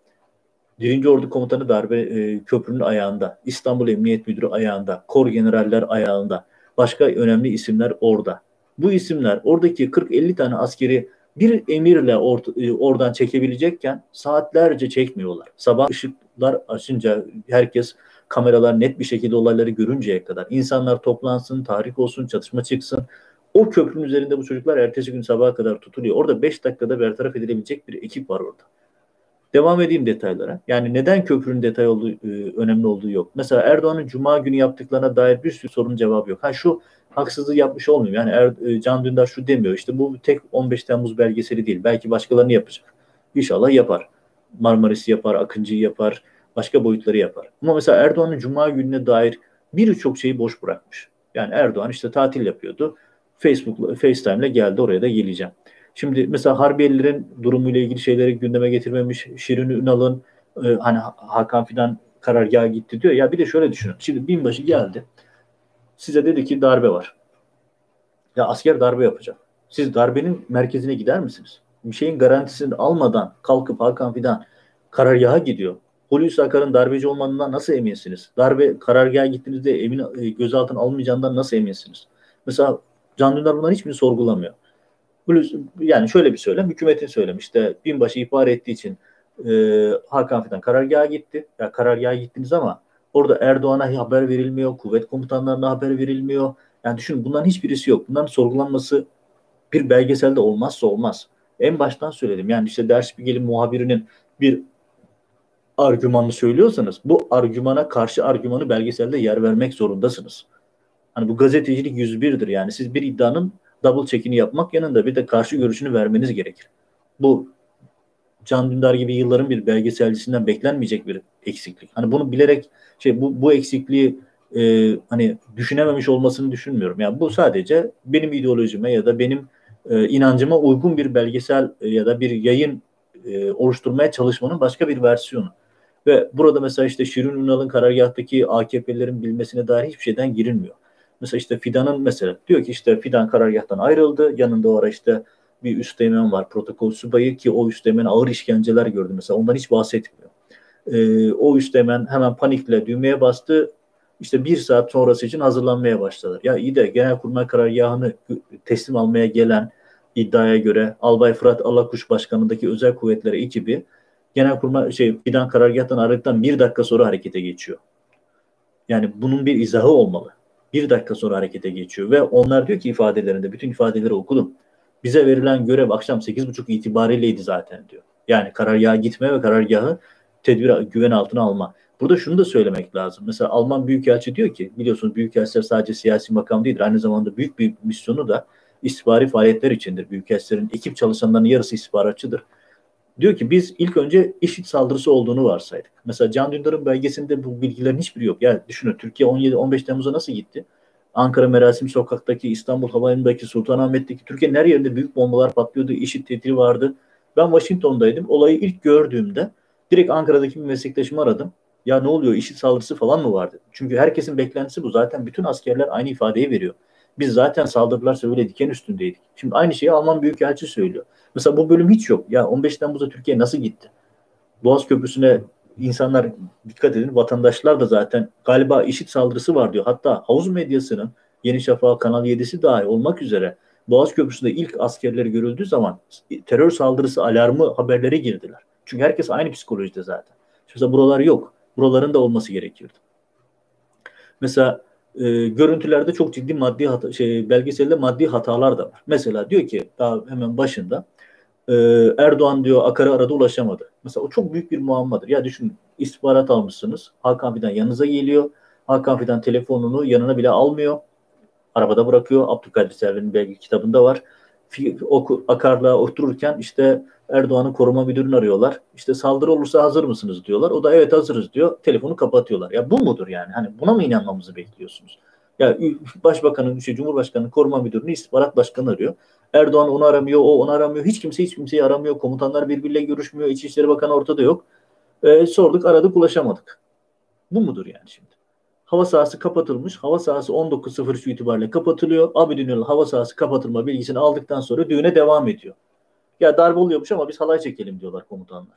Birinci Ordu Komutanı darbe e, köprünün ayağında, İstanbul Emniyet Müdürü ayağında, kor generaller ayağında, başka önemli isimler orada. Bu isimler oradaki 40-50 tane askeri bir emirle or, e, oradan çekebilecekken saatlerce çekmiyorlar. Sabah ışıklar açınca herkes kameralar net bir şekilde olayları görünceye kadar insanlar toplansın, tahrik olsun, çatışma çıksın. O köprünün üzerinde bu çocuklar ertesi gün sabaha kadar tutuluyor. Orada 5 dakikada bertaraf edilebilecek bir ekip var orada. Devam edeyim detaylara. Yani neden köprünün detay olduğu, e, önemli olduğu yok. Mesela Erdoğan'ın Cuma günü yaptıklarına dair bir sürü sorunun cevabı yok. Ha şu haksızlığı yapmış olmuyor. Yani er, e, Can Dündar şu demiyor. İşte bu tek 15 Temmuz belgeseli değil. Belki başkalarını yapacak. İnşallah yapar. Marmaris'i yapar, Akıncı'yı yapar, başka boyutları yapar. Ama mesela Erdoğan'ın Cuma gününe dair birçok şeyi boş bırakmış. Yani Erdoğan işte tatil yapıyordu. Facebook, FaceTime'le geldi oraya da geleceğim. Şimdi mesela Harbiyelilerin durumuyla ilgili şeyleri gündeme getirmemiş. Şirin Ünal'ın e, hani Hakan Fidan karargaha gitti diyor. Ya bir de şöyle düşünün. Şimdi binbaşı geldi. Size dedi ki darbe var. Ya asker darbe yapacak. Siz darbenin merkezine gider misiniz? Bir şeyin garantisini almadan kalkıp Hakan Fidan karargaha gidiyor. Hulusi Akar'ın darbeci olmadığından nasıl eminsiniz? Darbe karargaha gittiğinizde emin e, gözaltına alınmayacağından nasıl eminsiniz? Mesela Can Dündar bunların hiçbirini sorgulamıyor yani şöyle bir söylem, hükümetin söylemişti. Binbaşı ihbar ettiği için e, Hakan Fidan karargaha gitti. Ya karargaha gittiniz ama orada Erdoğan'a haber verilmiyor, kuvvet komutanlarına haber verilmiyor. Yani düşünün bunların hiçbirisi yok. Bunların sorgulanması bir belgeselde olmazsa olmaz. En baştan söyledim. Yani işte ders bir gelin muhabirinin bir argümanını söylüyorsanız bu argümana karşı argümanı belgeselde yer vermek zorundasınız. Hani bu gazetecilik 101'dir yani. Siz bir iddianın double check'ini yapmak yanında bir de karşı görüşünü vermeniz gerekir. Bu Can Dündar gibi yılların bir belgeselcisinden beklenmeyecek bir eksiklik. Hani bunu bilerek şey bu bu eksikliği e, hani düşünememiş olmasını düşünmüyorum. Yani bu sadece benim ideolojime ya da benim e, inancıma uygun bir belgesel e, ya da bir yayın e, oluşturmaya çalışmanın başka bir versiyonu. Ve burada mesela işte Şirin Ünal'ın karargahtaki AKP'lerin bilmesine dair hiçbir şeyden girilmiyor. Mesela işte Fidan'ın mesela diyor ki işte Fidan karargahtan ayrıldı. Yanında o ara işte bir üsteğmen var protokol subayı ki o üsteğmen ağır işkenceler gördü mesela ondan hiç bahsetmiyor. Ee, o üsteğmen hemen panikle düğmeye bastı. İşte bir saat sonrası için hazırlanmaya başladılar. Ya iyi de Genelkurmay karargahını teslim almaya gelen iddiaya göre Albay Fırat Alakuş Başkanı'ndaki özel kuvvetlere ekibi Genelkurmay şey Fidan karargahtan ayrıldıktan bir dakika sonra harekete geçiyor. Yani bunun bir izahı olmalı. Bir dakika sonra harekete geçiyor ve onlar diyor ki ifadelerinde bütün ifadeleri okudum. Bize verilen görev akşam 8.30 itibariyleydi zaten diyor. Yani karargaha gitme ve karargahı tedbir güven altına alma. Burada şunu da söylemek lazım. Mesela Alman Büyükelçi diyor ki biliyorsunuz Büyükelçiler sadece siyasi makam değildir. Aynı zamanda büyük bir misyonu da istihbari faaliyetler içindir. Büyükelçilerin ekip çalışanlarının yarısı istihbaratçıdır. Diyor ki biz ilk önce IŞİD saldırısı olduğunu varsaydık. Mesela Can Dündar'ın belgesinde bu bilgilerin hiçbiri yok. Yani düşünün Türkiye 17-15 Temmuz'a nasıl gitti? Ankara Merasim Sokak'taki, İstanbul Havalimanı'ndaki, Sultanahmet'teki Türkiye'nin her yerinde büyük bombalar patlıyordu. IŞİD tehdidi vardı. Ben Washington'daydım. Olayı ilk gördüğümde direkt Ankara'daki bir meslektaşımı aradım. Ya ne oluyor IŞİD saldırısı falan mı vardı? Çünkü herkesin beklentisi bu. Zaten bütün askerler aynı ifadeyi veriyor. Biz zaten saldırılar öyle diken üstündeydik. Şimdi aynı şeyi Alman Büyükelçi söylüyor. Mesela bu bölüm hiç yok. Ya 15 Temmuz'da Türkiye nasıl gitti? Boğaz Köprüsü'ne insanlar dikkat edin vatandaşlar da zaten galiba işit saldırısı var diyor. Hatta havuz medyasının Yeni Şafak Kanal 7'si dahi olmak üzere Boğaz Köprüsü'nde ilk askerleri görüldüğü zaman terör saldırısı alarmı haberleri girdiler. Çünkü herkes aynı psikolojide zaten. Mesela buralar yok. Buraların da olması gerekirdi. Mesela e, görüntülerde çok ciddi maddi hata, şey belgeselde maddi hatalar da var. Mesela diyor ki daha hemen başında e, Erdoğan diyor Akar'a arada ulaşamadı. Mesela o çok büyük bir muammadır. Ya düşünün istihbarat almışsınız. Hakan Fidan yanınıza geliyor. Hakan Fidan telefonunu yanına bile almıyor. Arabada bırakıyor. Abdülkadir Selvi'nin belge kitabında var. Akar'la otururken işte Erdoğan'ın koruma müdürünü arıyorlar. İşte saldırı olursa hazır mısınız diyorlar. O da evet hazırız diyor. Telefonu kapatıyorlar. Ya bu mudur yani? Hani buna mı inanmamızı bekliyorsunuz? Ya başbakanın, işte Cumhurbaşkanı'nın koruma müdürünü istihbarat başkanı arıyor. Erdoğan onu aramıyor, o onu aramıyor. Hiç kimse hiç kimseyi aramıyor. Komutanlar birbiriyle görüşmüyor. İçişleri Bakanı ortada yok. E, sorduk, aradık, ulaşamadık. Bu mudur yani şimdi? Hava sahası kapatılmış. Hava sahası 19.03 itibariyle kapatılıyor. Abidin'in hava sahası kapatılma bilgisini aldıktan sonra düğüne devam ediyor. Ya darbe oluyormuş ama biz halay çekelim diyorlar komutanlar.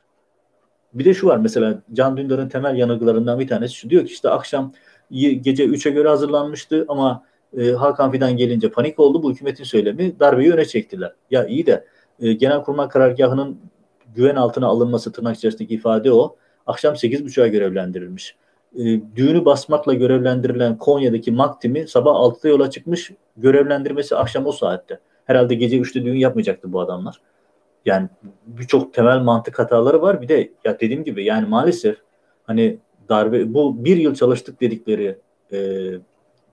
Bir de şu var mesela Can Dündar'ın temel yanılgılarından bir tanesi şu diyor ki işte akşam gece 3'e göre hazırlanmıştı ama e, Hakan Fidan gelince panik oldu. Bu hükümetin söylemi darbeyi öne çektiler. Ya iyi de e, Genelkurmay karargahının güven altına alınması tırnak içerisindeki ifade o. Akşam 8.30'a görevlendirilmiş. E, düğünü basmakla görevlendirilen Konya'daki Maktimi sabah 6'da yola çıkmış. Görevlendirmesi akşam o saatte. Herhalde gece 3'te düğün yapmayacaktı bu adamlar. Yani birçok temel mantık hataları var. Bir de ya dediğim gibi yani maalesef hani darbe bu bir yıl çalıştık dedikleri e,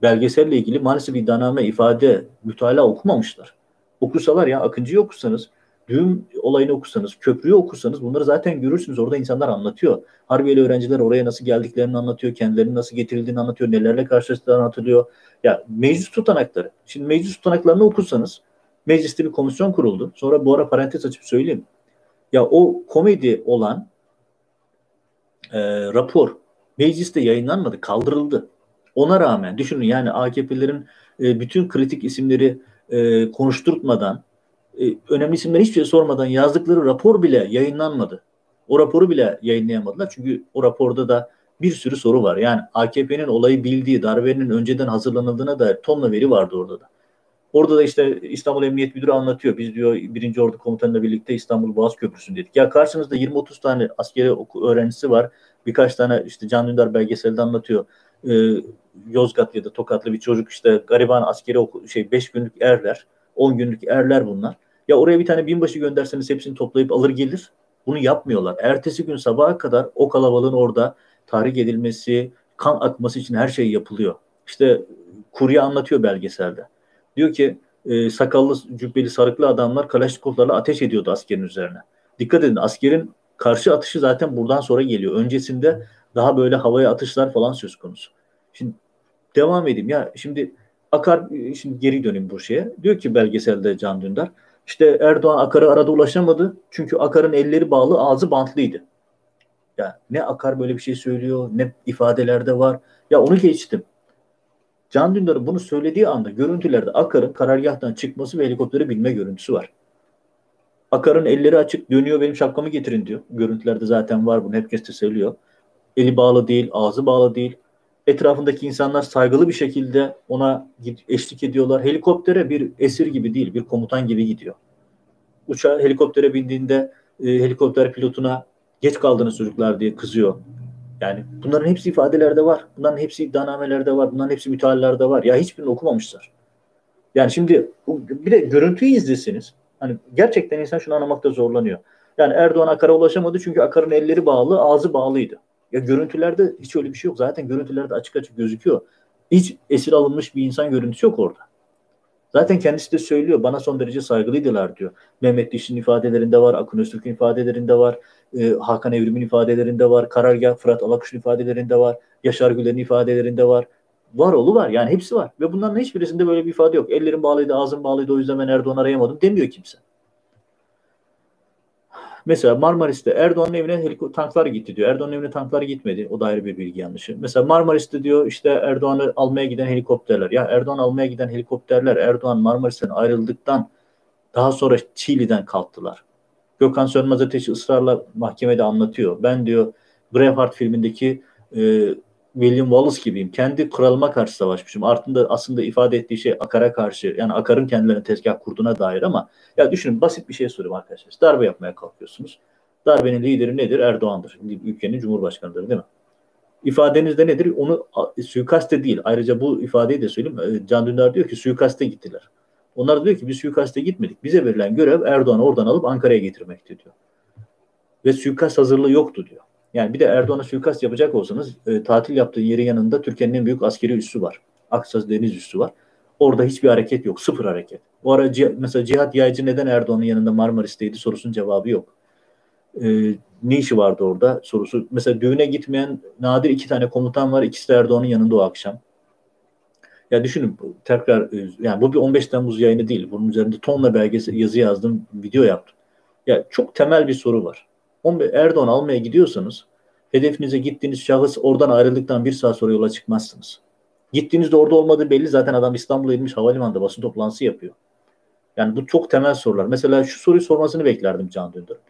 belgeselle ilgili maalesef iddianame, ifade, mütalaa okumamışlar. Okusalar ya Akıncı'yı okusanız, düğüm olayını okusanız, köprüyü okursanız bunları zaten görürsünüz. Orada insanlar anlatıyor. Harbiyeli öğrenciler oraya nasıl geldiklerini anlatıyor, kendilerinin nasıl getirildiğini anlatıyor, nelerle karşılaştıklarını anlatılıyor. Ya meclis tutanakları. Şimdi meclis tutanaklarını okursanız mecliste bir komisyon kuruldu. Sonra bu ara parantez açıp söyleyeyim. Ya o komedi olan e, rapor mecliste yayınlanmadı, kaldırıldı. Ona rağmen düşünün yani AKP'lerin e, bütün kritik isimleri e, konuşturtmadan, e, önemli isimleri hiçbir şey sormadan yazdıkları rapor bile yayınlanmadı. O raporu bile yayınlayamadılar. Çünkü o raporda da bir sürü soru var. Yani AKP'nin olayı bildiği, darbenin önceden hazırlanıldığına dair tonla veri vardı orada da. Orada da işte İstanbul Emniyet Müdürü anlatıyor. Biz diyor birinci Ordu Komutanı'yla birlikte İstanbul Boğaz Köprüsü'ndeydik. Ya karşınızda 20-30 tane askeri öğrencisi var. Birkaç tane işte Can Dündar belgeselde anlatıyor. Ee, Yozgat ya da Tokatlı bir çocuk işte gariban askeri oku, şey 5 günlük erler, 10 günlük erler bunlar. Ya oraya bir tane binbaşı gönderseniz hepsini toplayıp alır gelir. Bunu yapmıyorlar. Ertesi gün sabaha kadar o kalabalığın orada tahrik edilmesi, kan akması için her şey yapılıyor. İşte kurye anlatıyor belgeselde. Diyor ki e, sakallı, cübbeli, sarıklı adamlar Kalaşnikovlarla ateş ediyordu askerin üzerine. Dikkat edin askerin karşı atışı zaten buradan sonra geliyor. Öncesinde daha böyle havaya atışlar falan söz konusu. Şimdi devam edeyim. Ya şimdi Akar şimdi geri döneyim bu şeye. Diyor ki belgeselde Can Dündar. İşte Erdoğan Akar'a arada ulaşamadı. Çünkü Akar'ın elleri bağlı, ağzı bantlıydı. Ya ne Akar böyle bir şey söylüyor, ne ifadelerde var. Ya onu geçtim. Can Dündar'ın bunu söylediği anda görüntülerde Akar'ın karargahtan çıkması ve helikoptere binme görüntüsü var. Akar'ın elleri açık dönüyor benim şapkamı getirin diyor. Görüntülerde zaten var bunu herkes de söylüyor. Eli bağlı değil, ağzı bağlı değil. Etrafındaki insanlar saygılı bir şekilde ona eşlik ediyorlar. Helikoptere bir esir gibi değil, bir komutan gibi gidiyor. Uçağa helikoptere bindiğinde e, helikopter pilotuna geç kaldığınız çocuklar diye kızıyor. Yani bunların hepsi ifadelerde var. Bunların hepsi iddianamelerde var. Bunların hepsi müteallerde var. Ya hiçbirini okumamışlar. Yani şimdi bir de görüntüyü izleseniz hani gerçekten insan şunu anlamakta zorlanıyor. Yani Erdoğan Akar'a ulaşamadı çünkü Akar'ın elleri bağlı, ağzı bağlıydı. Ya görüntülerde hiç öyle bir şey yok. Zaten görüntülerde açık açık gözüküyor. Hiç esir alınmış bir insan görüntüsü yok orada. Zaten kendisi de söylüyor. Bana son derece saygılıydılar diyor. Mehmet Diş'in ifadelerinde var. Akın Öztürk'ün ifadelerinde var. E, Hakan Evrim'in ifadelerinde var. Karargah Fırat Alakuş'un ifadelerinde var. Yaşar Güler'in ifadelerinde var. Var oğlu var. Yani hepsi var. Ve bunların hiçbirisinde böyle bir ifade yok. Ellerim bağlıydı, ağzım bağlıydı o yüzden ben Erdoğan arayamadım demiyor kimse. Mesela Marmaris'te Erdoğan'ın evine tanklar gitti diyor. Erdoğan'ın evine tanklar gitmedi. O da ayrı bir bilgi yanlışı. Mesela Marmaris'te diyor işte Erdoğan'ı almaya giden helikopterler. Ya Erdoğan almaya giden helikopterler Erdoğan Marmaris'ten ayrıldıktan daha sonra Çiğli'den kalktılar. Gökhan Sönmez Ateşi ısrarla mahkemede anlatıyor. Ben diyor Braveheart filmindeki e, William Wallace gibiyim. Kendi kralıma karşı savaşmışım. Ardında aslında ifade ettiği şey Akar'a karşı yani Akar'ın kendilerine tezgah kurduğuna dair ama ya düşünün basit bir şey sorayım arkadaşlar. Darbe yapmaya kalkıyorsunuz. Darbenin lideri nedir? Erdoğan'dır. Ülkenin cumhurbaşkanıdır değil mi? İfadenizde nedir? Onu suikaste değil. Ayrıca bu ifadeyi de söyleyeyim. E, Can Dündar diyor ki suikaste gittiler. Onlar da diyor ki biz suikaste gitmedik. Bize verilen görev Erdoğan'ı oradan alıp Ankara'ya getirmekti diyor. Ve suikast hazırlığı yoktu diyor. Yani bir de Erdoğan'a suikast yapacak olsanız e, tatil yaptığı yerin yanında Türkiye'nin en büyük askeri üssü var. Aksaz Deniz Üssü var. Orada hiçbir hareket yok. Sıfır hareket. O ara mesela Cihat Yaycı neden Erdoğan'ın yanında Marmaris'teydi sorusunun cevabı yok. E, ne işi vardı orada sorusu. Mesela düğüne gitmeyen nadir iki tane komutan var. İkisi de Erdoğan'ın yanında o akşam. Ya düşünün tekrar e, yani bu bir 15 Temmuz yayını değil. Bunun üzerinde tonla belgesi yazı yazdım, video yaptım. Ya çok temel bir soru var. Erdoğan almaya gidiyorsanız hedefinize gittiğiniz şahıs oradan ayrıldıktan bir saat sonra yola çıkmazsınız. Gittiğinizde orada olmadığı belli zaten adam İstanbul'a inmiş havalimanında basın toplantısı yapıyor. Yani bu çok temel sorular. Mesela şu soruyu sormasını beklerdim Can Dündar'ın.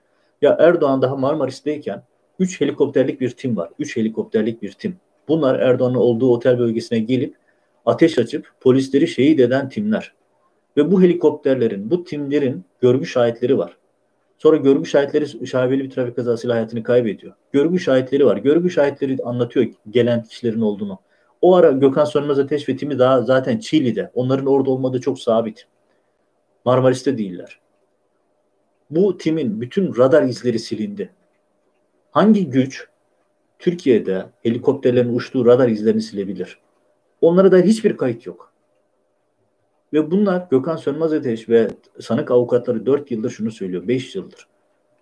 Ya Erdoğan daha Marmaris'teyken 3 helikopterlik bir tim var. 3 helikopterlik bir tim. Bunlar Erdoğan'ın olduğu otel bölgesine gelip ateş açıp polisleri şehit eden timler. Ve bu helikopterlerin, bu timlerin görgü şahitleri var. Sonra görgü şahitleri şaibeli bir trafik kazasıyla hayatını kaybediyor. Görgü şahitleri var. Görgü şahitleri anlatıyor gelen kişilerin olduğunu. O ara Gökhan Sönmez Ateş ve timi daha zaten Çiğli'de. Onların orada olmadığı çok sabit. Marmaris'te değiller. Bu timin bütün radar izleri silindi. Hangi güç Türkiye'de helikopterlerin uçtuğu radar izlerini silebilir? Onlara da hiçbir kayıt yok. Ve bunlar Gökhan Sönmez Ateş ve sanık avukatları 4 yıldır şunu söylüyor, 5 yıldır.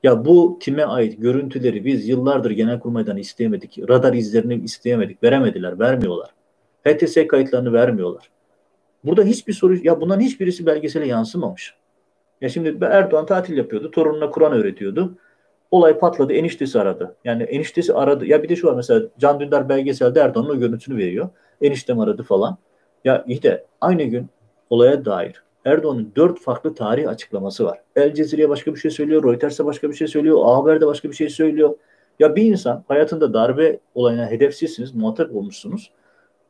Ya bu time ait görüntüleri biz yıllardır Genelkurmay'dan isteyemedik. Radar izlerini isteyemedik. Veremediler, vermiyorlar. HTS kayıtlarını vermiyorlar. Burada hiçbir soru, ya bunların hiçbirisi belgesele yansımamış. Ya şimdi Erdoğan tatil yapıyordu, torununa Kur'an öğretiyordu. Olay patladı, eniştesi aradı. Yani eniştesi aradı. Ya bir de şu var mesela Can Dündar belgeselde Erdoğan'ın o görüntüsünü veriyor. Eniştem aradı falan. Ya iyi de aynı gün olaya dair Erdoğan'ın dört farklı tarih açıklaması var. El Cezire'ye başka bir şey söylüyor, Reuters'e başka bir şey söylüyor, A Haber'de başka bir şey söylüyor. Ya bir insan hayatında darbe olayına hedefsizsiniz, muhatap olmuşsunuz.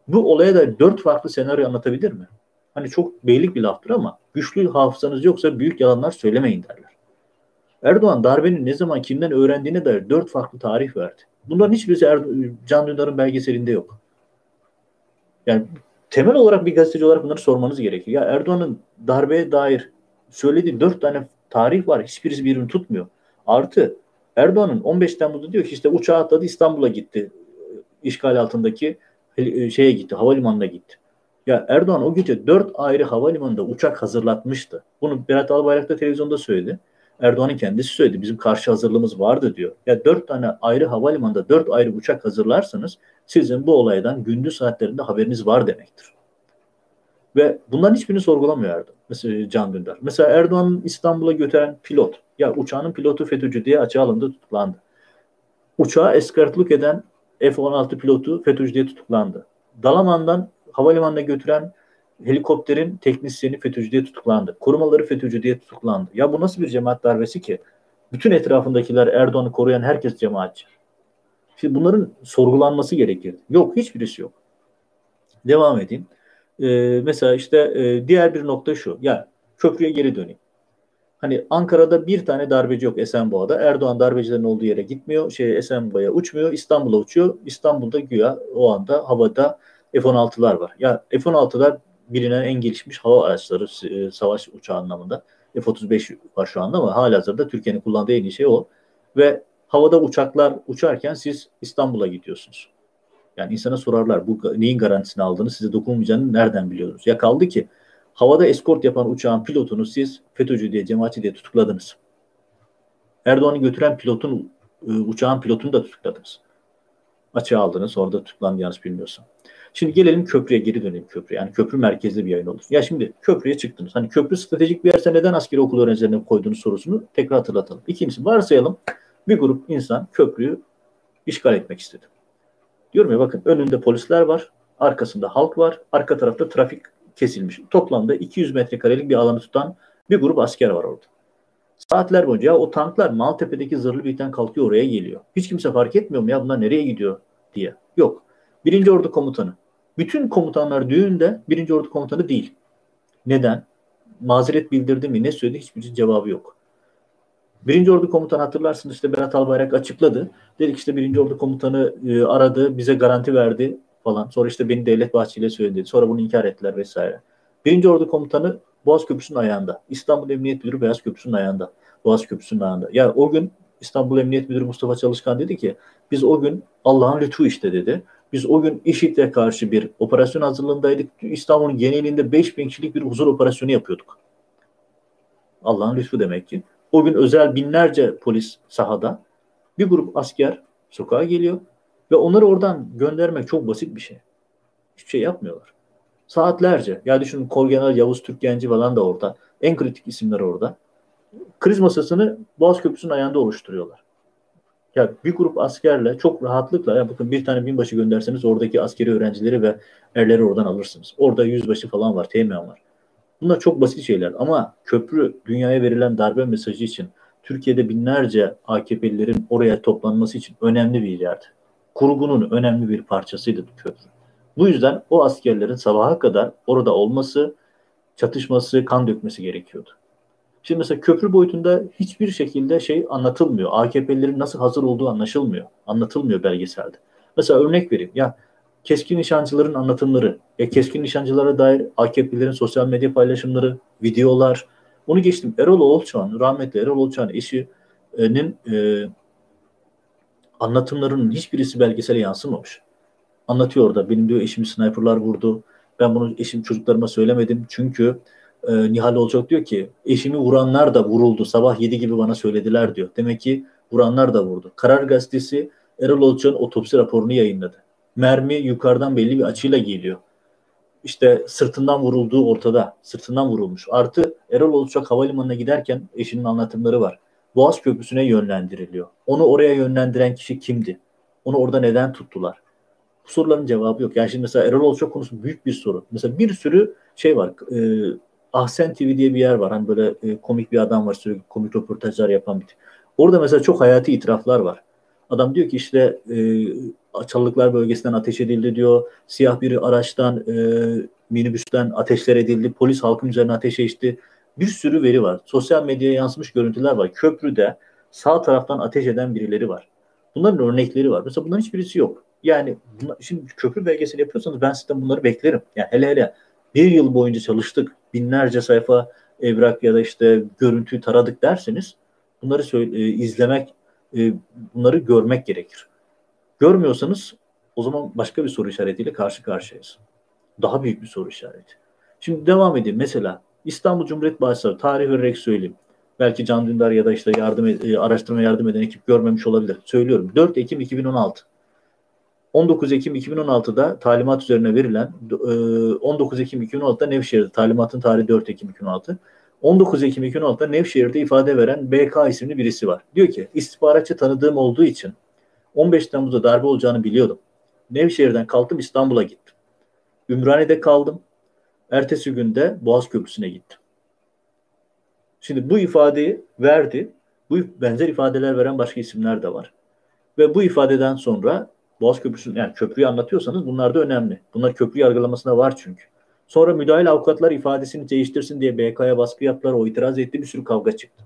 Bu olaya da dört farklı senaryo anlatabilir mi? Hani çok beylik bir laftır ama güçlü hafızanız yoksa büyük yalanlar söylemeyin derler. Erdoğan darbenin ne zaman kimden öğrendiğine dair dört farklı tarih verdi. Bunların hiçbirisi Erdo- Can Dündar'ın belgeselinde yok. Yani temel olarak bir gazeteci olarak bunları sormanız gerekiyor. Ya Erdoğan'ın darbeye dair söylediği dört tane tarih var. Hiçbirisi birbirini tutmuyor. Artı Erdoğan'ın 15 Temmuz'da diyor ki işte uçağa atladı İstanbul'a gitti. İşgal altındaki e, şeye gitti, havalimanına gitti. Ya Erdoğan o gece dört ayrı havalimanında uçak hazırlatmıştı. Bunu Berat Albayrak da televizyonda söyledi. Erdoğan'ın kendisi söyledi. Bizim karşı hazırlığımız vardı diyor. Ya dört tane ayrı havalimanında dört ayrı uçak hazırlarsanız sizin bu olaydan gündüz saatlerinde haberiniz var demektir. Ve bunların hiçbirini sorgulamıyor Erdoğan. Mesela Can Dündar. Mesela Erdoğan'ın İstanbul'a götüren pilot. Ya uçağının pilotu FETÖ'cü diye açığa alındı tutuklandı. Uçağı eskortluk eden F-16 pilotu FETÖ'cü diye tutuklandı. Dalaman'dan havalimanına götüren helikopterin teknisyeni FETÖ'cü diye tutuklandı. Korumaları FETÖ'cü diye tutuklandı. Ya bu nasıl bir cemaat darbesi ki? Bütün etrafındakiler Erdoğan'ı koruyan herkes cemaatçi. Şimdi bunların sorgulanması gerekir. Yok hiçbirisi yok. Devam edeyim. Ee, mesela işte e, diğer bir nokta şu. Ya köprüye geri döneyim. Hani Ankara'da bir tane darbeci yok Esenboğa'da. Erdoğan darbecilerin olduğu yere gitmiyor. Şey Esenboğa'ya uçmuyor. İstanbul'a uçuyor. İstanbul'da güya o anda havada F-16'lar var. Ya F-16'lar bilinen en gelişmiş hava araçları e, savaş uçağı anlamında. F-35 var şu anda ama hala hazırda Türkiye'nin kullandığı en iyi şey o. Ve havada uçaklar uçarken siz İstanbul'a gidiyorsunuz. Yani insana sorarlar bu neyin garantisini aldığını size dokunmayacağını nereden biliyorsunuz? Ya kaldı ki Havada eskort yapan uçağın pilotunu siz FETÖ'cü diye, cemaatçi diye tutukladınız. Erdoğan'ı götüren pilotun, e, uçağın pilotunu da tutukladınız. Açığa aldınız, orada tutuklandı yanlış bilmiyorsam. Şimdi gelelim köprüye geri dönelim köprü. Yani köprü merkezli bir yayın olur. Ya şimdi köprüye çıktınız. Hani köprü stratejik bir yerse neden askeri okul öğrencilerine koyduğunuz sorusunu tekrar hatırlatalım. İkincisi varsayalım bir grup insan köprüyü işgal etmek istedi. Diyorum ya bakın önünde polisler var, arkasında halk var, arka tarafta trafik kesilmiş. Toplamda 200 metrekarelik bir alanı tutan bir grup asker var orada. Saatler boyunca o tanklar Maltepe'deki zırhlı birlikten kalkıyor oraya geliyor. Hiç kimse fark etmiyor mu ya bunlar nereye gidiyor diye. Yok. Birinci Ordu Komutanı. Bütün komutanlar düğünde birinci Ordu Komutanı değil. Neden? Mazeret bildirdi mi? Ne söyledi? Hiçbir cevabı yok. Birinci Ordu Komutanı hatırlarsınız işte Berat Albayrak açıkladı. Dedik işte Birinci Ordu Komutanı e, aradı, bize garanti verdi falan. Sonra işte beni Devlet Bahçeli söyledi. Sonra bunu inkar ettiler vesaire. Birinci Ordu Komutanı Boğaz Köprüsü'nün ayağında. İstanbul Emniyet Müdürü Beyaz Köprüsü'nün ayağında. Boğaz Köprüsü'nün ayağında. Ya o gün İstanbul Emniyet Müdürü Mustafa Çalışkan dedi ki biz o gün Allah'ın lütfu işte dedi. Biz o gün IŞİD'e karşı bir operasyon hazırlığındaydık. İstanbul'un genelinde 5000 kişilik bir huzur operasyonu yapıyorduk. Allah'ın lütfu demek ki. O gün özel binlerce polis sahada. Bir grup asker sokağa geliyor ve onları oradan göndermek çok basit bir şey. Hiçbir şey yapmıyorlar. Saatlerce. Ya düşünün Kolgeneral Yavuz Türkgenci falan da orada. En kritik isimler orada. Kriz masasını Boğaz Köprüsü'nün ayağında oluşturuyorlar. Ya bir grup askerle çok rahatlıkla ya bakın bir tane binbaşı gönderseniz oradaki askeri öğrencileri ve erleri oradan alırsınız. Orada yüzbaşı falan var, teğmen var. Bunlar çok basit şeyler ama köprü dünyaya verilen darbe mesajı için Türkiye'de binlerce AKP'lilerin oraya toplanması için önemli bir yerdi. Kurgunun önemli bir parçasıydı köprü. Bu yüzden o askerlerin sabaha kadar orada olması, çatışması, kan dökmesi gerekiyordu. Şimdi mesela köprü boyutunda hiçbir şekilde şey anlatılmıyor. AKP'lilerin nasıl hazır olduğu anlaşılmıyor. Anlatılmıyor belgeselde. Mesela örnek vereyim. Ya keskin nişancıların anlatımları, ya keskin nişancılara dair AKP'lilerin sosyal medya paylaşımları, videolar. Onu geçtim. Erol Oğulçağ'ın, rahmetli Erol Oğulçağ'ın eşinin e, anlatımlarının hiçbirisi belgesele yansımamış. Anlatıyor orada. Benim diyor eşimi sniperlar vurdu. Ben bunu eşim çocuklarıma söylemedim. Çünkü e, Nihal Olacak diyor ki eşimi vuranlar da vuruldu. Sabah 7 gibi bana söylediler diyor. Demek ki vuranlar da vurdu. Karar Gazetesi Erol Olçak'ın otopsi raporunu yayınladı. Mermi yukarıdan belli bir açıyla geliyor. İşte sırtından vurulduğu ortada. Sırtından vurulmuş. Artı Erol Olçak havalimanına giderken eşinin anlatımları var. Boğaz Köprüsü'ne yönlendiriliyor. Onu oraya yönlendiren kişi kimdi? Onu orada neden tuttular? Bu soruların cevabı yok. Yani şimdi mesela Erol Olçak konusu büyük bir soru. Mesela bir sürü şey var. E, Ahsen TV diye bir yer var. Hani böyle e, komik bir adam var sürekli komik röportajlar yapan bir. Orada mesela çok hayati itiraflar var. Adam diyor ki işte e, Çalılıklar bölgesinden ateş edildi diyor. Siyah bir araçtan e, minibüsten ateşler edildi. Polis halkın üzerine ateş açtı. Bir sürü veri var. Sosyal medyaya yansımış görüntüler var. Köprüde sağ taraftan ateş eden birileri var. Bunların örnekleri var. Mesela bunların hiçbirisi yok. Yani şimdi köprü belgeseli yapıyorsanız ben sizden bunları beklerim. Yani hele hele bir yıl boyunca çalıştık, binlerce sayfa evrak ya da işte görüntüyü taradık derseniz bunları söyle, e, izlemek, e, bunları görmek gerekir. Görmüyorsanız o zaman başka bir soru işaretiyle karşı karşıyayız. Daha büyük bir soru işareti. Şimdi devam edeyim. Mesela İstanbul Cumhuriyet Başsavcısı tarih vererek söyleyeyim. Belki Can Dündar ya da işte yardım e, araştırma yardım eden ekip görmemiş olabilir. Söylüyorum. 4 Ekim 2016 19 Ekim 2016'da talimat üzerine verilen 19 e, Ekim 2016'da Nevşehir'de talimatın tarihi 4 Ekim 2016 19 Ekim 2016'da Nevşehir'de ifade veren BK isimli birisi var. Diyor ki istihbaratçı tanıdığım olduğu için 15 Temmuz'da darbe olacağını biliyordum. Nevşehir'den kalktım İstanbul'a gittim. Ümraniye'de kaldım. Ertesi günde Boğaz Köprüsü'ne gittim. Şimdi bu ifadeyi verdi. Bu benzer ifadeler veren başka isimler de var. Ve bu ifadeden sonra Boğaz Köprüsü yani köprüyü anlatıyorsanız bunlar da önemli. Bunlar köprü yargılamasına var çünkü. Sonra müdahil avukatlar ifadesini değiştirsin diye BK'ya baskı yaptılar. O itiraz etti. Bir sürü kavga çıktı.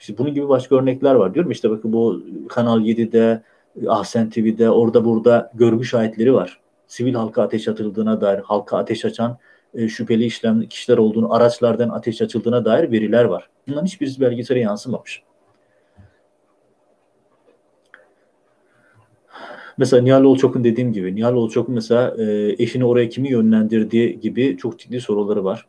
İşte bunun gibi başka örnekler var diyorum. İşte bakın bu Kanal 7'de, Ahsen TV'de, orada burada görgü şahitleri var. Sivil halka ateş atıldığına dair, halka ateş açan e, şüpheli işlem kişiler olduğunu, araçlardan ateş açıldığına dair veriler var. Bunların hiçbirisi belgesele yansımamış. Mesela Nihal Olçok'un dediğim gibi Nihal Olçok'un mesela e, eşini oraya kimi yönlendirdiği gibi çok ciddi soruları var.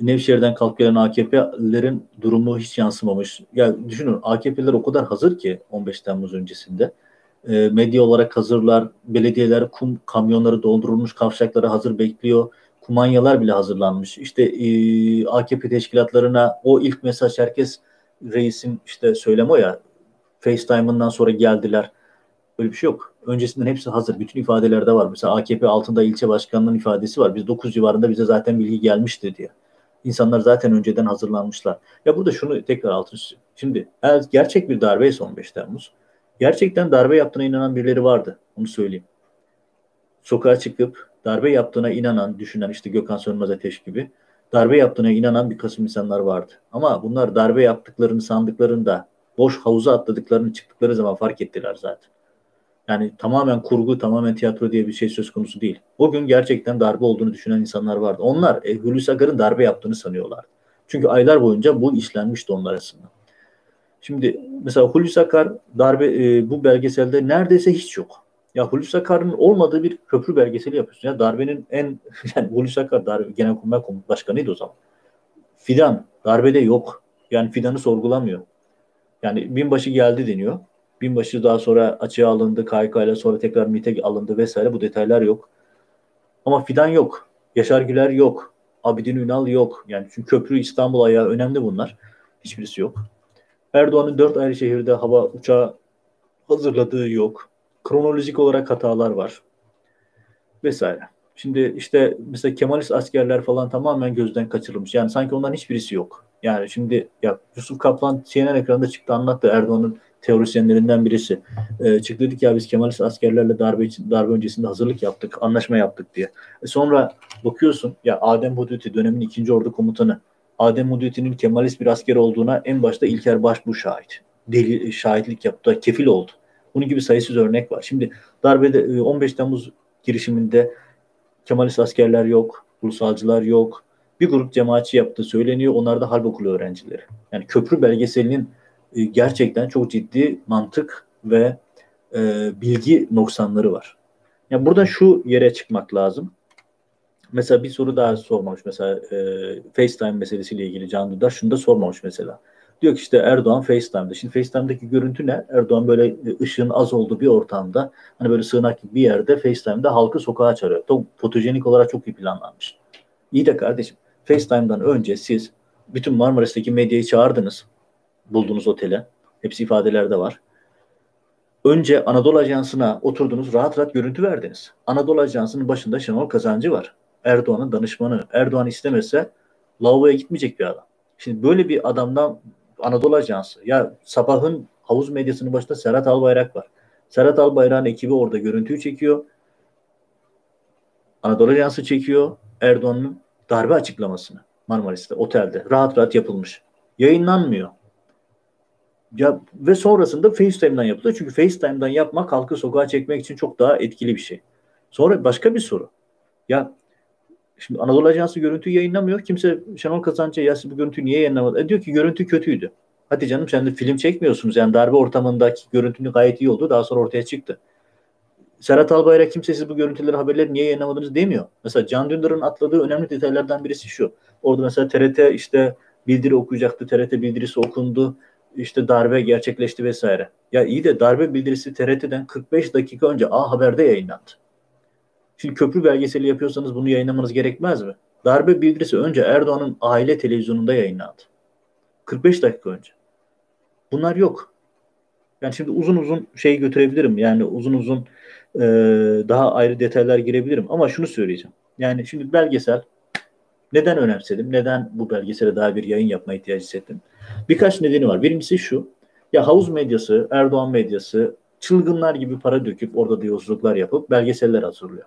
Nevşehir'den kalk gelen AKP'lerin durumu hiç yansımamış. Ya düşünün AKP'ler o kadar hazır ki 15 Temmuz öncesinde. E, medya olarak hazırlar, belediyeler kum kamyonları doldurulmuş kavşaklara hazır bekliyor. Kumanyalar bile hazırlanmış. İşte e, AKP teşkilatlarına o ilk mesaj herkes reisin işte söylemi o ya FaceTime'ından sonra geldiler. Öyle bir şey yok. Öncesinden hepsi hazır. Bütün ifadelerde var. Mesela AKP altında ilçe başkanının ifadesi var. Biz 9 civarında bize zaten bilgi gelmişti diye. İnsanlar zaten önceden hazırlanmışlar. Ya burada şunu tekrar altını. Şimdi gerçek bir darbe ise 15 Temmuz, gerçekten darbe yaptığına inanan birileri vardı. Onu söyleyeyim. Sokağa çıkıp darbe yaptığına inanan, düşünen işte Gökhan Sönmez Ateş gibi darbe yaptığına inanan bir kısım insanlar vardı. Ama bunlar darbe yaptıklarını sandıklarında boş havuza atladıklarını çıktıkları zaman fark ettiler zaten. Yani tamamen kurgu, tamamen tiyatro diye bir şey söz konusu değil. O gün gerçekten darbe olduğunu düşünen insanlar vardı. Onlar e, Hulusi Akar'ın darbe yaptığını sanıyorlar. Çünkü aylar boyunca bu işlenmişti onlar arasında. Şimdi mesela Hulusi Akar darbe e, bu belgeselde neredeyse hiç yok. Ya Hulusi Akar'ın olmadığı bir köprü belgeseli yapıyorsun. Ya darbenin en yani Hulusi Akar darbe, Genelkurmay Başkanıydı o zaman. Fidan darbede yok. Yani Fidan'ı sorgulamıyor. Yani binbaşı geldi deniyor. Binbaşı daha sonra açığa alındı, KYK ile sonra tekrar MİT'e alındı vesaire. Bu detaylar yok. Ama Fidan yok. Yaşar Güler yok. Abidin Ünal yok. Yani çünkü köprü İstanbul ayağı önemli bunlar. Hiçbirisi yok. Erdoğan'ın dört ayrı şehirde hava uçağı hazırladığı yok. Kronolojik olarak hatalar var. Vesaire. Şimdi işte mesela Kemalist askerler falan tamamen gözden kaçırılmış. Yani sanki onların hiçbirisi yok. Yani şimdi ya Yusuf Kaplan CNN ekranında çıktı anlattı Erdoğan'ın teorisyenlerinden birisi. E, çıktı dedik ya biz Kemalist askerlerle darbe için darbe öncesinde hazırlık yaptık, anlaşma yaptık diye. E, sonra bakıyorsun ya Adem Hudüti dönemin ikinci ordu komutanı. Adem Hudüti'nin Kemalist bir asker olduğuna en başta İlker Başbuğ şahit. Deli, şahitlik yaptı, kefil oldu. Bunun gibi sayısız örnek var. Şimdi darbede 15 Temmuz girişiminde Kemalist askerler yok, ulusalcılar yok. Bir grup cemaatçi yaptığı söyleniyor. Onlar da harp okulu öğrencileri. Yani köprü belgeselinin e, gerçekten çok ciddi mantık ve e, bilgi noksanları var. Yani burada şu yere çıkmak lazım. Mesela bir soru daha sormamış mesela e, FaceTime meselesiyle ilgili Can Dündar şunu da sormamış mesela. Diyor ki işte Erdoğan FaceTime'da. Şimdi FaceTime'daki görüntü ne? Erdoğan böyle ışığın az olduğu bir ortamda hani böyle sığınak gibi bir yerde FaceTime'da halkı sokağa çağırıyor. Çok fotojenik olarak çok iyi planlanmış. İyi de kardeşim FaceTime'dan önce siz bütün Marmaris'teki medyayı çağırdınız bulduğunuz otele. Hepsi ifadelerde var. Önce Anadolu Ajansı'na oturdunuz, rahat rahat görüntü verdiniz. Anadolu Ajansı'nın başında Şenol Kazancı var. Erdoğan'ın danışmanı. Erdoğan istemese lavaboya gitmeyecek bir adam. Şimdi böyle bir adamdan Anadolu Ajansı. Ya sabahın havuz medyasının başında Serhat Albayrak var. Serhat Albayrak'ın ekibi orada görüntüyü çekiyor. Anadolu Ajansı çekiyor. Erdoğan'ın darbe açıklamasını Marmaris'te, otelde. Rahat rahat yapılmış. Yayınlanmıyor. Ya ve sonrasında FaceTime'dan yapılıyor. Çünkü FaceTime'dan yapmak halkı sokağa çekmek için çok daha etkili bir şey. Sonra başka bir soru. Ya şimdi Anadolu Ajansı görüntüyü yayınlamıyor. Kimse Şenol Kazancı'ya ya bu görüntüyü niye yayınlamadın? E diyor ki görüntü kötüydü. Hadi canım sen de film çekmiyorsunuz. Yani darbe ortamındaki görüntünün gayet iyi oldu. Daha sonra ortaya çıktı. Serhat Albayrak kimse siz bu görüntüleri haberleri niye yayınlamadınız demiyor. Mesela Can Dündar'ın atladığı önemli detaylardan birisi şu. Orada mesela TRT işte bildiri okuyacaktı. TRT bildirisi okundu işte darbe gerçekleşti vesaire. Ya iyi de darbe bildirisi TRT'den 45 dakika önce A Haber'de yayınlandı. Şimdi köprü belgeseli yapıyorsanız bunu yayınlamanız gerekmez mi? Darbe bildirisi önce Erdoğan'ın aile televizyonunda yayınlandı. 45 dakika önce. Bunlar yok. Yani şimdi uzun uzun şey götürebilirim. Yani uzun uzun e, daha ayrı detaylar girebilirim. Ama şunu söyleyeceğim. Yani şimdi belgesel neden önemsedim? Neden bu belgesele daha bir yayın yapma ihtiyacı hissettim? Birkaç nedeni var. Birincisi şu. Ya havuz medyası, Erdoğan medyası çılgınlar gibi para döküp orada da yolculuklar yapıp belgeseller hazırlıyor.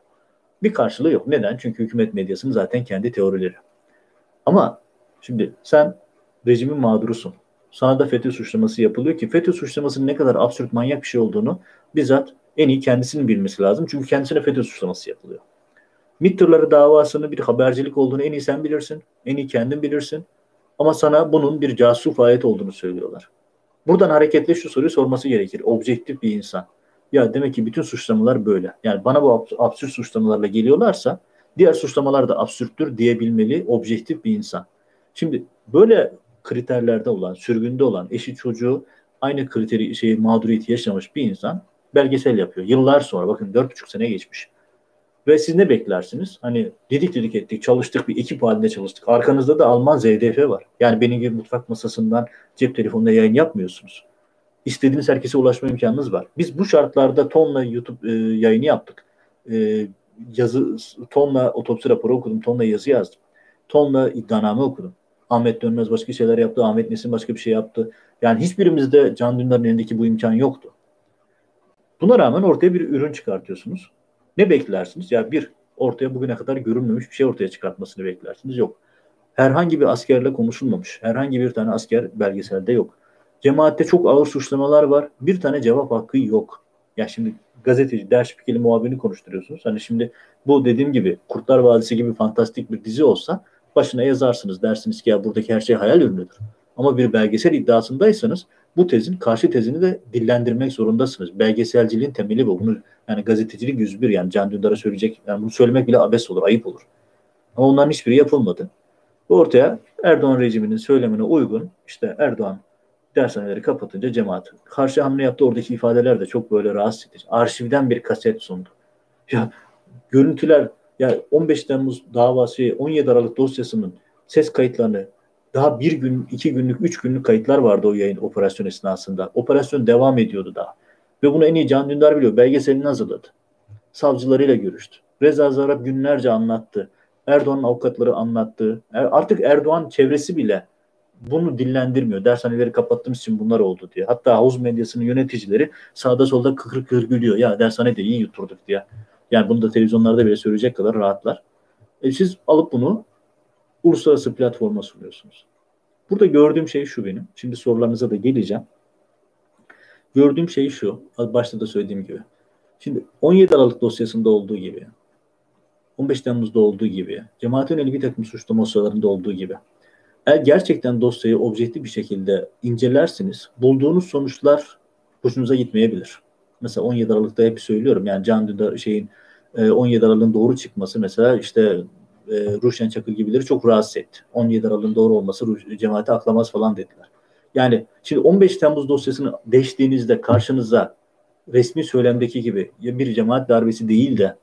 Bir karşılığı yok. Neden? Çünkü hükümet medyasının zaten kendi teorileri. Ama şimdi sen rejimin mağdurusun. Sana da FETÖ suçlaması yapılıyor ki FETÖ suçlamasının ne kadar absürt manyak bir şey olduğunu bizzat en iyi kendisinin bilmesi lazım. Çünkü kendisine FETÖ suçlaması yapılıyor. MİT davasını bir habercilik olduğunu en iyi sen bilirsin. En iyi kendin bilirsin. Ama sana bunun bir casus faaliyet olduğunu söylüyorlar. Buradan hareketle şu soruyu sorması gerekir. Objektif bir insan. Ya demek ki bütün suçlamalar böyle. Yani bana bu absürt suçlamalarla geliyorlarsa diğer suçlamalar da absürttür diyebilmeli objektif bir insan. Şimdi böyle kriterlerde olan, sürgünde olan eşi çocuğu aynı kriteri şeyi mağduriyeti yaşamış bir insan belgesel yapıyor. Yıllar sonra bakın dört buçuk sene geçmiş. Ve siz ne beklersiniz? Hani dedik dedik ettik, çalıştık, bir ekip halinde çalıştık. Arkanızda da Alman ZDF var. Yani benim gibi mutfak masasından cep telefonunda yayın yapmıyorsunuz. İstediğiniz herkese ulaşma imkanınız var. Biz bu şartlarda tonla YouTube e, yayını yaptık. E, yazı, tonla otopsi raporu okudum, tonla yazı yazdım. Tonla iddianame okudum. Ahmet Dönmez başka şeyler yaptı, Ahmet Nesin başka bir şey yaptı. Yani hiçbirimizde Can Dündar'ın elindeki bu imkan yoktu. Buna rağmen ortaya bir ürün çıkartıyorsunuz. Ne beklersiniz? Ya bir, ortaya bugüne kadar görünmemiş bir şey ortaya çıkartmasını beklersiniz. Yok. Herhangi bir askerle konuşulmamış. Herhangi bir tane asker belgeselde yok. Cemaatte çok ağır suçlamalar var. Bir tane cevap hakkı yok. Ya şimdi gazeteci, ders spikeri muhabirini konuşturuyorsunuz. Hani şimdi bu dediğim gibi Kurtlar Vadisi gibi fantastik bir dizi olsa başına yazarsınız. Dersiniz ki ya buradaki her şey hayal ürünüdür. Ama bir belgesel iddiasındaysanız bu tezin karşı tezini de dillendirmek zorundasınız. Belgeselciliğin temeli bu. Bunu yani gazetecilik 101 yani Can Dündar'a söyleyecek yani bunu söylemek bile abes olur, ayıp olur. Ama onların hiçbiri yapılmadı. Ortaya Erdoğan rejiminin söylemine uygun işte Erdoğan dershaneleri kapatınca cemaat karşı hamle yaptı. Oradaki ifadeler de çok böyle rahatsız edici. Arşivden bir kaset sundu. Ya görüntüler ya 15 Temmuz davası 17 Aralık dosyasının ses kayıtlarını daha bir gün, iki günlük, üç günlük kayıtlar vardı o yayın operasyon esnasında. Operasyon devam ediyordu daha. Ve bunu en iyi Can Dündar biliyor. Belgeselini hazırladı. Savcılarıyla görüştü. Reza Zarrab günlerce anlattı. Erdoğan'ın avukatları anlattı. Er, artık Erdoğan çevresi bile bunu dillendirmiyor. Dershaneleri kapattığımız için bunlar oldu diye. Hatta havuz medyasının yöneticileri sağda solda kıkır kıkır gülüyor. Ya dershane de iyi yuturduk diye. Yani bunu da televizyonlarda bile söyleyecek kadar rahatlar. E siz alıp bunu uluslararası platforma sunuyorsunuz. Burada gördüğüm şey şu benim. Şimdi sorularınıza da geleceğim. Gördüğüm şey şu. Başta da söylediğim gibi. Şimdi 17 Aralık dosyasında olduğu gibi 15 Temmuz'da olduğu gibi, cemaatin eli bir takım suçlama dosyalarında olduğu gibi eğer gerçekten dosyayı objektif bir şekilde incelersiniz, bulduğunuz sonuçlar hoşunuza gitmeyebilir. Mesela 17 Aralık'ta hep söylüyorum yani Can Dündar şeyin 17 e, Aralık'ın doğru çıkması mesela işte e, Ruşen Çakır gibileri çok rahatsız etti. 17 Aralık'ın doğru olması cemaati aklamaz falan dediler. Yani şimdi 15 Temmuz dosyasını deştiğinizde karşınıza resmi söylemdeki gibi bir cemaat darbesi değil de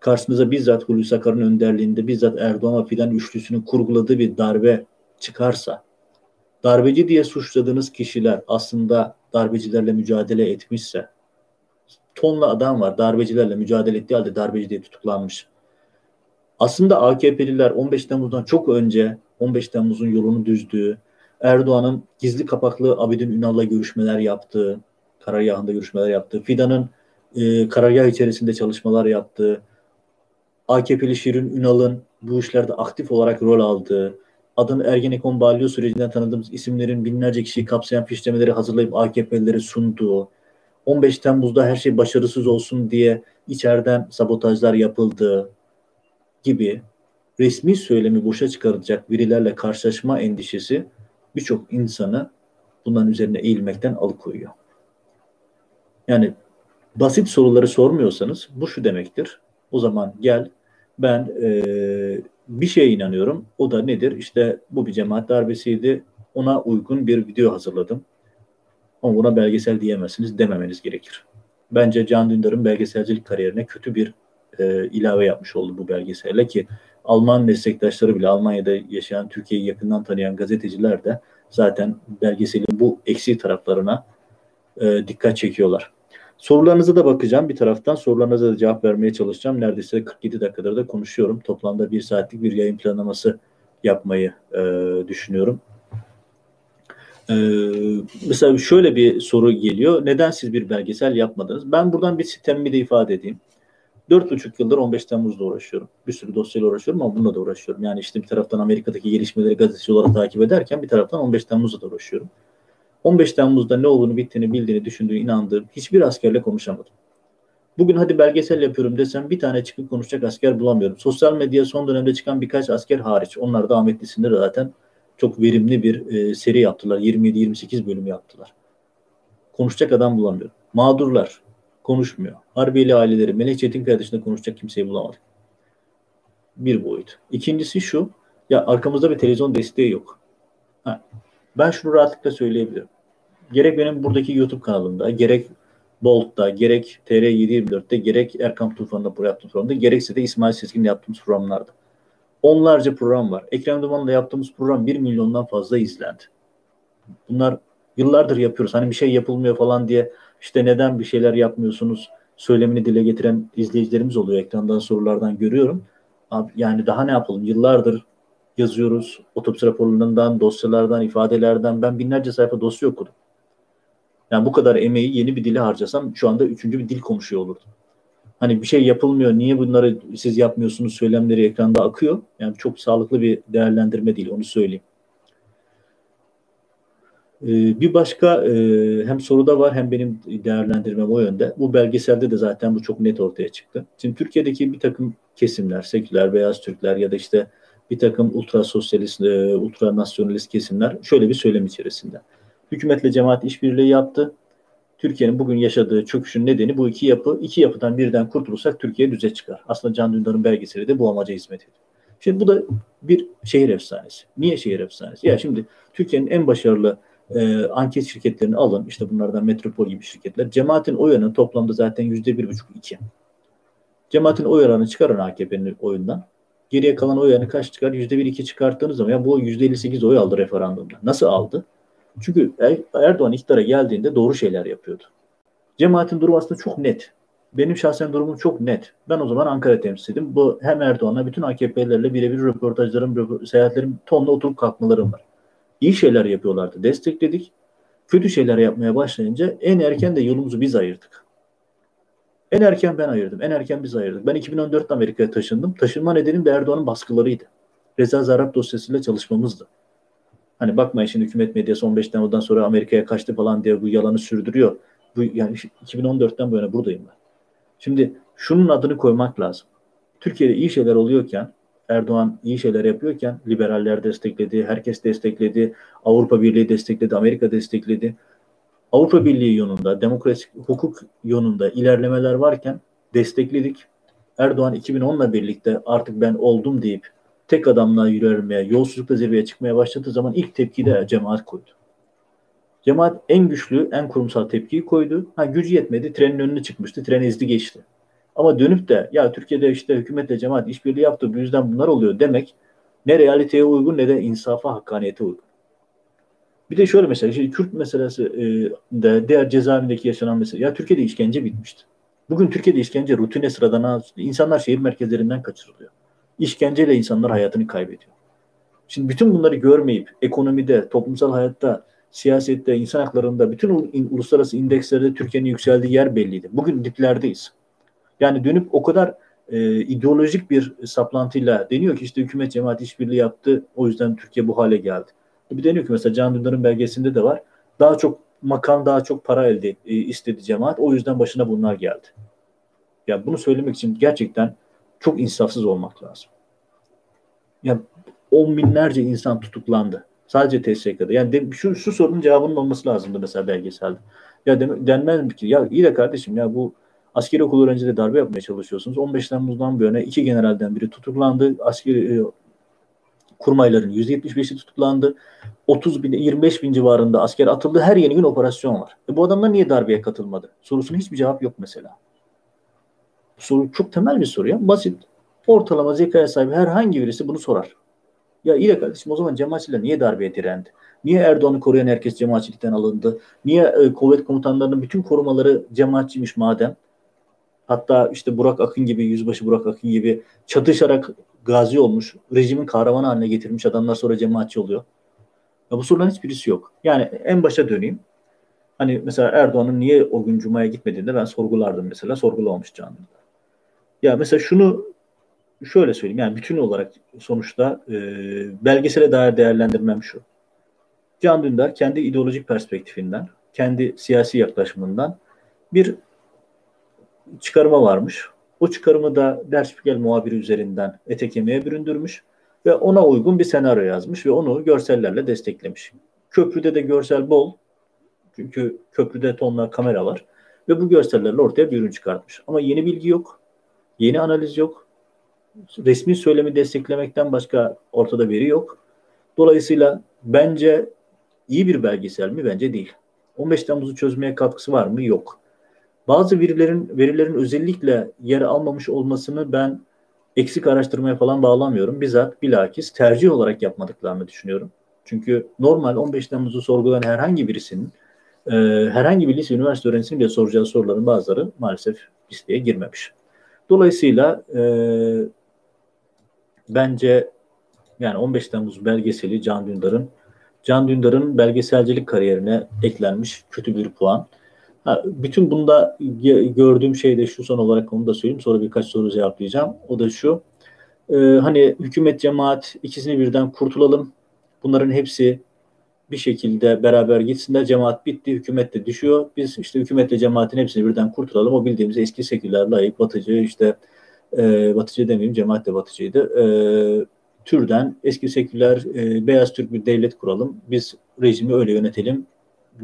karşımıza bizzat Hulusi Akar'ın önderliğinde bizzat Erdoğan ve Fidan üçlüsünün kurguladığı bir darbe çıkarsa darbeci diye suçladığınız kişiler aslında darbecilerle mücadele etmişse tonla adam var darbecilerle mücadele ettiği halde darbeci diye tutuklanmış. Aslında AKP'liler 15 Temmuz'dan çok önce 15 Temmuz'un yolunu düzdüğü, Erdoğan'ın gizli kapaklı Abidin Ünal'la görüşmeler yaptığı, karargahında görüşmeler yaptığı, Fidan'ın e, karargah içerisinde çalışmalar yaptığı, AKP'li Şirin Ünal'ın bu işlerde aktif olarak rol aldığı, adını Ergenekon balyo sürecinden tanıdığımız isimlerin binlerce kişiyi kapsayan fişlemeleri hazırlayıp AKP'lilere sunduğu, 15 Temmuz'da her şey başarısız olsun diye içeriden sabotajlar yapıldığı gibi resmi söylemi boşa çıkaracak birilerle karşılaşma endişesi birçok insanı bunların üzerine eğilmekten alıkoyuyor. Yani basit soruları sormuyorsanız bu şu demektir. O zaman gel ben e, bir şeye inanıyorum. O da nedir? İşte bu bir cemaat darbesiydi. Ona uygun bir video hazırladım. Ama buna belgesel diyemezsiniz dememeniz gerekir. Bence Can Dündar'ın belgeselcilik kariyerine kötü bir e, ilave yapmış oldu bu belgeselle ki Alman meslektaşları bile Almanya'da yaşayan Türkiye'yi yakından tanıyan gazeteciler de zaten belgeselin bu eksi taraflarına e, dikkat çekiyorlar. Sorularınıza da bakacağım. Bir taraftan sorularınıza da cevap vermeye çalışacağım. Neredeyse 47 dakikadır da konuşuyorum. Toplamda bir saatlik bir yayın planlaması yapmayı e, düşünüyorum. E, mesela şöyle bir soru geliyor. Neden siz bir belgesel yapmadınız? Ben buradan bir sistemimi de ifade edeyim. Dört buçuk yıldır 15 Temmuz'da uğraşıyorum. Bir sürü dosyayla uğraşıyorum ama bununla da uğraşıyorum. Yani işte bir taraftan Amerika'daki gelişmeleri gazeteci olarak takip ederken bir taraftan 15 Temmuz'da da uğraşıyorum. 15 Temmuz'da ne olduğunu, bittiğini, bildiğini, düşündüğünü, inandığım hiçbir askerle konuşamadım. Bugün hadi belgesel yapıyorum desem bir tane çıkıp konuşacak asker bulamıyorum. Sosyal medya son dönemde çıkan birkaç asker hariç. Onlar da Ahmet Lisin'de zaten çok verimli bir e, seri yaptılar. 27-28 bölüm yaptılar. Konuşacak adam bulamıyorum. Mağdurlar konuşmuyor. Harbiyeli aileleri, Melek Çetinkaya dışında konuşacak kimseyi bulamadık. Bir boyut. İkincisi şu, Ya arkamızda bir televizyon desteği yok. Ha. Ben şunu rahatlıkla söyleyebilirim. Gerek benim buradaki YouTube kanalımda, gerek Bolt'ta, gerek TR724'te, gerek Erkam Tufan'da buraya yaptığımız programda, gerekse de İsmail Sezgin'le yaptığımız programlarda. Onlarca program var. Ekrem Duman'la yaptığımız program 1 milyondan fazla izlendi. Bunlar yıllardır yapıyoruz. Hani bir şey yapılmıyor falan diye işte neden bir şeyler yapmıyorsunuz söylemini dile getiren izleyicilerimiz oluyor. Ekrandan sorulardan görüyorum. Abi, yani daha ne yapalım? Yıllardır yazıyoruz. Otopsi raporlarından, dosyalardan, ifadelerden. Ben binlerce sayfa dosya okudum. Yani bu kadar emeği yeni bir dile harcasam şu anda üçüncü bir dil konuşuyor olurdum. Hani bir şey yapılmıyor, niye bunları siz yapmıyorsunuz söylemleri ekranda akıyor. Yani çok sağlıklı bir değerlendirme değil, onu söyleyeyim. Ee, bir başka e, hem soruda var hem benim değerlendirmem o yönde. Bu belgeselde de zaten bu çok net ortaya çıktı. Şimdi Türkiye'deki bir takım kesimler, seküler, beyaz Türkler ya da işte bir takım ultra sosyalist, e, ultra nasyonalist kesimler şöyle bir söylem içerisinde. Hükümetle cemaat işbirliği yaptı. Türkiye'nin bugün yaşadığı çöküşün nedeni bu iki yapı. İki yapıdan birden kurtulursak Türkiye düze çıkar. Aslında Can Dündar'ın belgeseli de bu amaca hizmet ediyor. Şimdi bu da bir şehir efsanesi. Niye şehir efsanesi? Ya şimdi Türkiye'nin en başarılı e, anket şirketlerini alın. İşte bunlardan Metropol gibi şirketler. Cemaatin oy oranı toplamda zaten yüzde bir buçuk iki. Cemaatin oy oranı çıkarın AKP'nin oyundan. Geriye kalan oy oranı kaç çıkar? Yüzde bir iki çıkarttığınız zaman ya bu yüzde elli sekiz oy aldı referandumda. Nasıl aldı? Çünkü er, Erdoğan iktidara geldiğinde doğru şeyler yapıyordu. Cemaatin durumu aslında çok net. Benim şahsen durumum çok net. Ben o zaman Ankara temsilciydim. Bu hem Erdoğan'la bütün AKP'lerle birebir röportajlarım, seyahatlerim, tonla oturup kalkmalarım var. İyi şeyler yapıyorlardı. Destekledik. Kötü şeyler yapmaya başlayınca en erken de yolumuzu biz ayırdık. En erken ben ayırdım. En erken biz ayırdık. Ben 2014'te Amerika'ya taşındım. Taşınma nedenim de Erdoğan'ın baskılarıydı. Reza Zarrab dosyasıyla çalışmamızdı. Hani bakmayın şimdi hükümet medyası 15 Temmuz'dan sonra Amerika'ya kaçtı falan diye bu yalanı sürdürüyor. Bu yani 2014'ten bu yana buradayım ben. Şimdi şunun adını koymak lazım. Türkiye'de iyi şeyler oluyorken Erdoğan iyi şeyler yapıyorken liberaller destekledi, herkes destekledi, Avrupa Birliği destekledi, Amerika destekledi. Avrupa Birliği yolunda, demokrasi hukuk yolunda ilerlemeler varken destekledik. Erdoğan 2010'la birlikte artık ben oldum deyip tek adamla yürümeye, yolsuzlukla zirveye çıkmaya başladığı zaman ilk tepki de cemaat koydu. Cemaat en güçlü, en kurumsal tepkiyi koydu. Ha gücü yetmedi, trenin önüne çıkmıştı, tren ezdi geçti. Ama dönüp de ya Türkiye'de işte hükümetle cemaat işbirliği yaptı, bu yüzden bunlar oluyor demek ne realiteye uygun ne de insafa, hakkaniyete uygun. Bir de şöyle mesela, işte Kürt meselesi e, de diğer cezaevindeki yaşanan mesele. Ya Türkiye'de işkence bitmişti. Bugün Türkiye'de işkence rutine sıradan insanlar şehir merkezlerinden kaçırılıyor işkenceyle insanlar hayatını kaybediyor. Şimdi bütün bunları görmeyip ekonomide, toplumsal hayatta, siyasette, insan haklarında, bütün uluslararası indekslerde Türkiye'nin yükseldiği yer belliydi. Bugün diplerdeyiz. Yani dönüp o kadar e, ideolojik bir saplantıyla deniyor ki işte hükümet cemaat işbirliği yaptı. O yüzden Türkiye bu hale geldi. Bir deniyor ki mesela Can Dündar'ın belgesinde de var. Daha çok makam, daha çok para elde e, istedi cemaat. O yüzden başına bunlar geldi. Ya bunu söylemek için gerçekten çok insafsız olmak lazım. Ya on binlerce insan tutuklandı. Sadece TSK'da. Yani de, şu, şu sorunun cevabının olması lazımdı mesela belgeselde. Ya de, denmez mi ki ya iyi de kardeşim ya bu askeri okul öğrencileri darbe yapmaya çalışıyorsunuz. 15 Temmuz'dan bu yana iki generalden biri tutuklandı. Askeri e, kurmayların %75'i tutuklandı. 30 bin, 25 bin civarında asker atıldı. Her yeni gün operasyon var. E bu adamlar niye darbeye katılmadı? Sorusuna hiçbir cevap yok mesela soru çok temel bir soru ya. Basit. Ortalama zekaya sahip herhangi birisi bunu sorar. Ya iyi de kardeşim o zaman cemaatçiler niye darbeye direndi? Niye Erdoğan'ı koruyan herkes cemaatçilikten alındı? Niye e, kuvvet komutanlarının bütün korumaları cemaatçiymiş madem? Hatta işte Burak Akın gibi, Yüzbaşı Burak Akın gibi çatışarak gazi olmuş, rejimin kahramanı haline getirmiş adamlar sonra cemaatçi oluyor. Ya bu soruların hiçbirisi yok. Yani en başa döneyim. Hani mesela Erdoğan'ın niye o gün Cuma'ya gitmediğinde ben sorgulardım mesela. Sorgulamamış canım. Ya mesela şunu şöyle söyleyeyim yani bütün olarak sonuçta e, belgesele dair değerlendirmem şu. Can Dündar kendi ideolojik perspektifinden, kendi siyasi yaklaşımından bir çıkarıma varmış. O çıkarımı da Der Spiegel muhabiri üzerinden ete kemiğe büründürmüş ve ona uygun bir senaryo yazmış ve onu görsellerle desteklemiş. Köprüde de görsel bol çünkü köprüde tonla kamera var ve bu görsellerle ortaya bir ürün çıkartmış. Ama yeni bilgi yok, Yeni analiz yok. resmi söylemi desteklemekten başka ortada veri yok. Dolayısıyla bence iyi bir belgesel mi? Bence değil. 15 Temmuz'u çözmeye katkısı var mı? Yok. Bazı verilerin verilerin özellikle yer almamış olmasını ben eksik araştırmaya falan bağlamıyorum. Bizzat bilakis tercih olarak yapmadıklarını düşünüyorum. Çünkü normal 15 Temmuz'u sorgulayan herhangi birisinin e, herhangi bir lise üniversite öğrencisinin bile soracağı soruların bazıları maalesef listeye girmemiş. Dolayısıyla e, bence yani 15 Temmuz belgeseli Can Dündar'ın Can Dündar'ın belgeselcilik kariyerine eklenmiş kötü bir puan. Ha, bütün bunda gördüğüm şey de şu son olarak onu da söyleyeyim. Sonra birkaç soru cevaplayacağım. O da şu. E, hani hükümet cemaat ikisini birden kurtulalım. Bunların hepsi bir şekilde beraber gitsinler. Cemaat bitti, hükümet de düşüyor. Biz işte hükümetle cemaatin hepsini birden kurtulalım. O bildiğimiz eski seküler, layık, batıcı işte e, batıcı demeyeyim, cemaat de batıcıydı. E, türden eski seküler, e, beyaz Türk bir devlet kuralım. Biz rejimi öyle yönetelim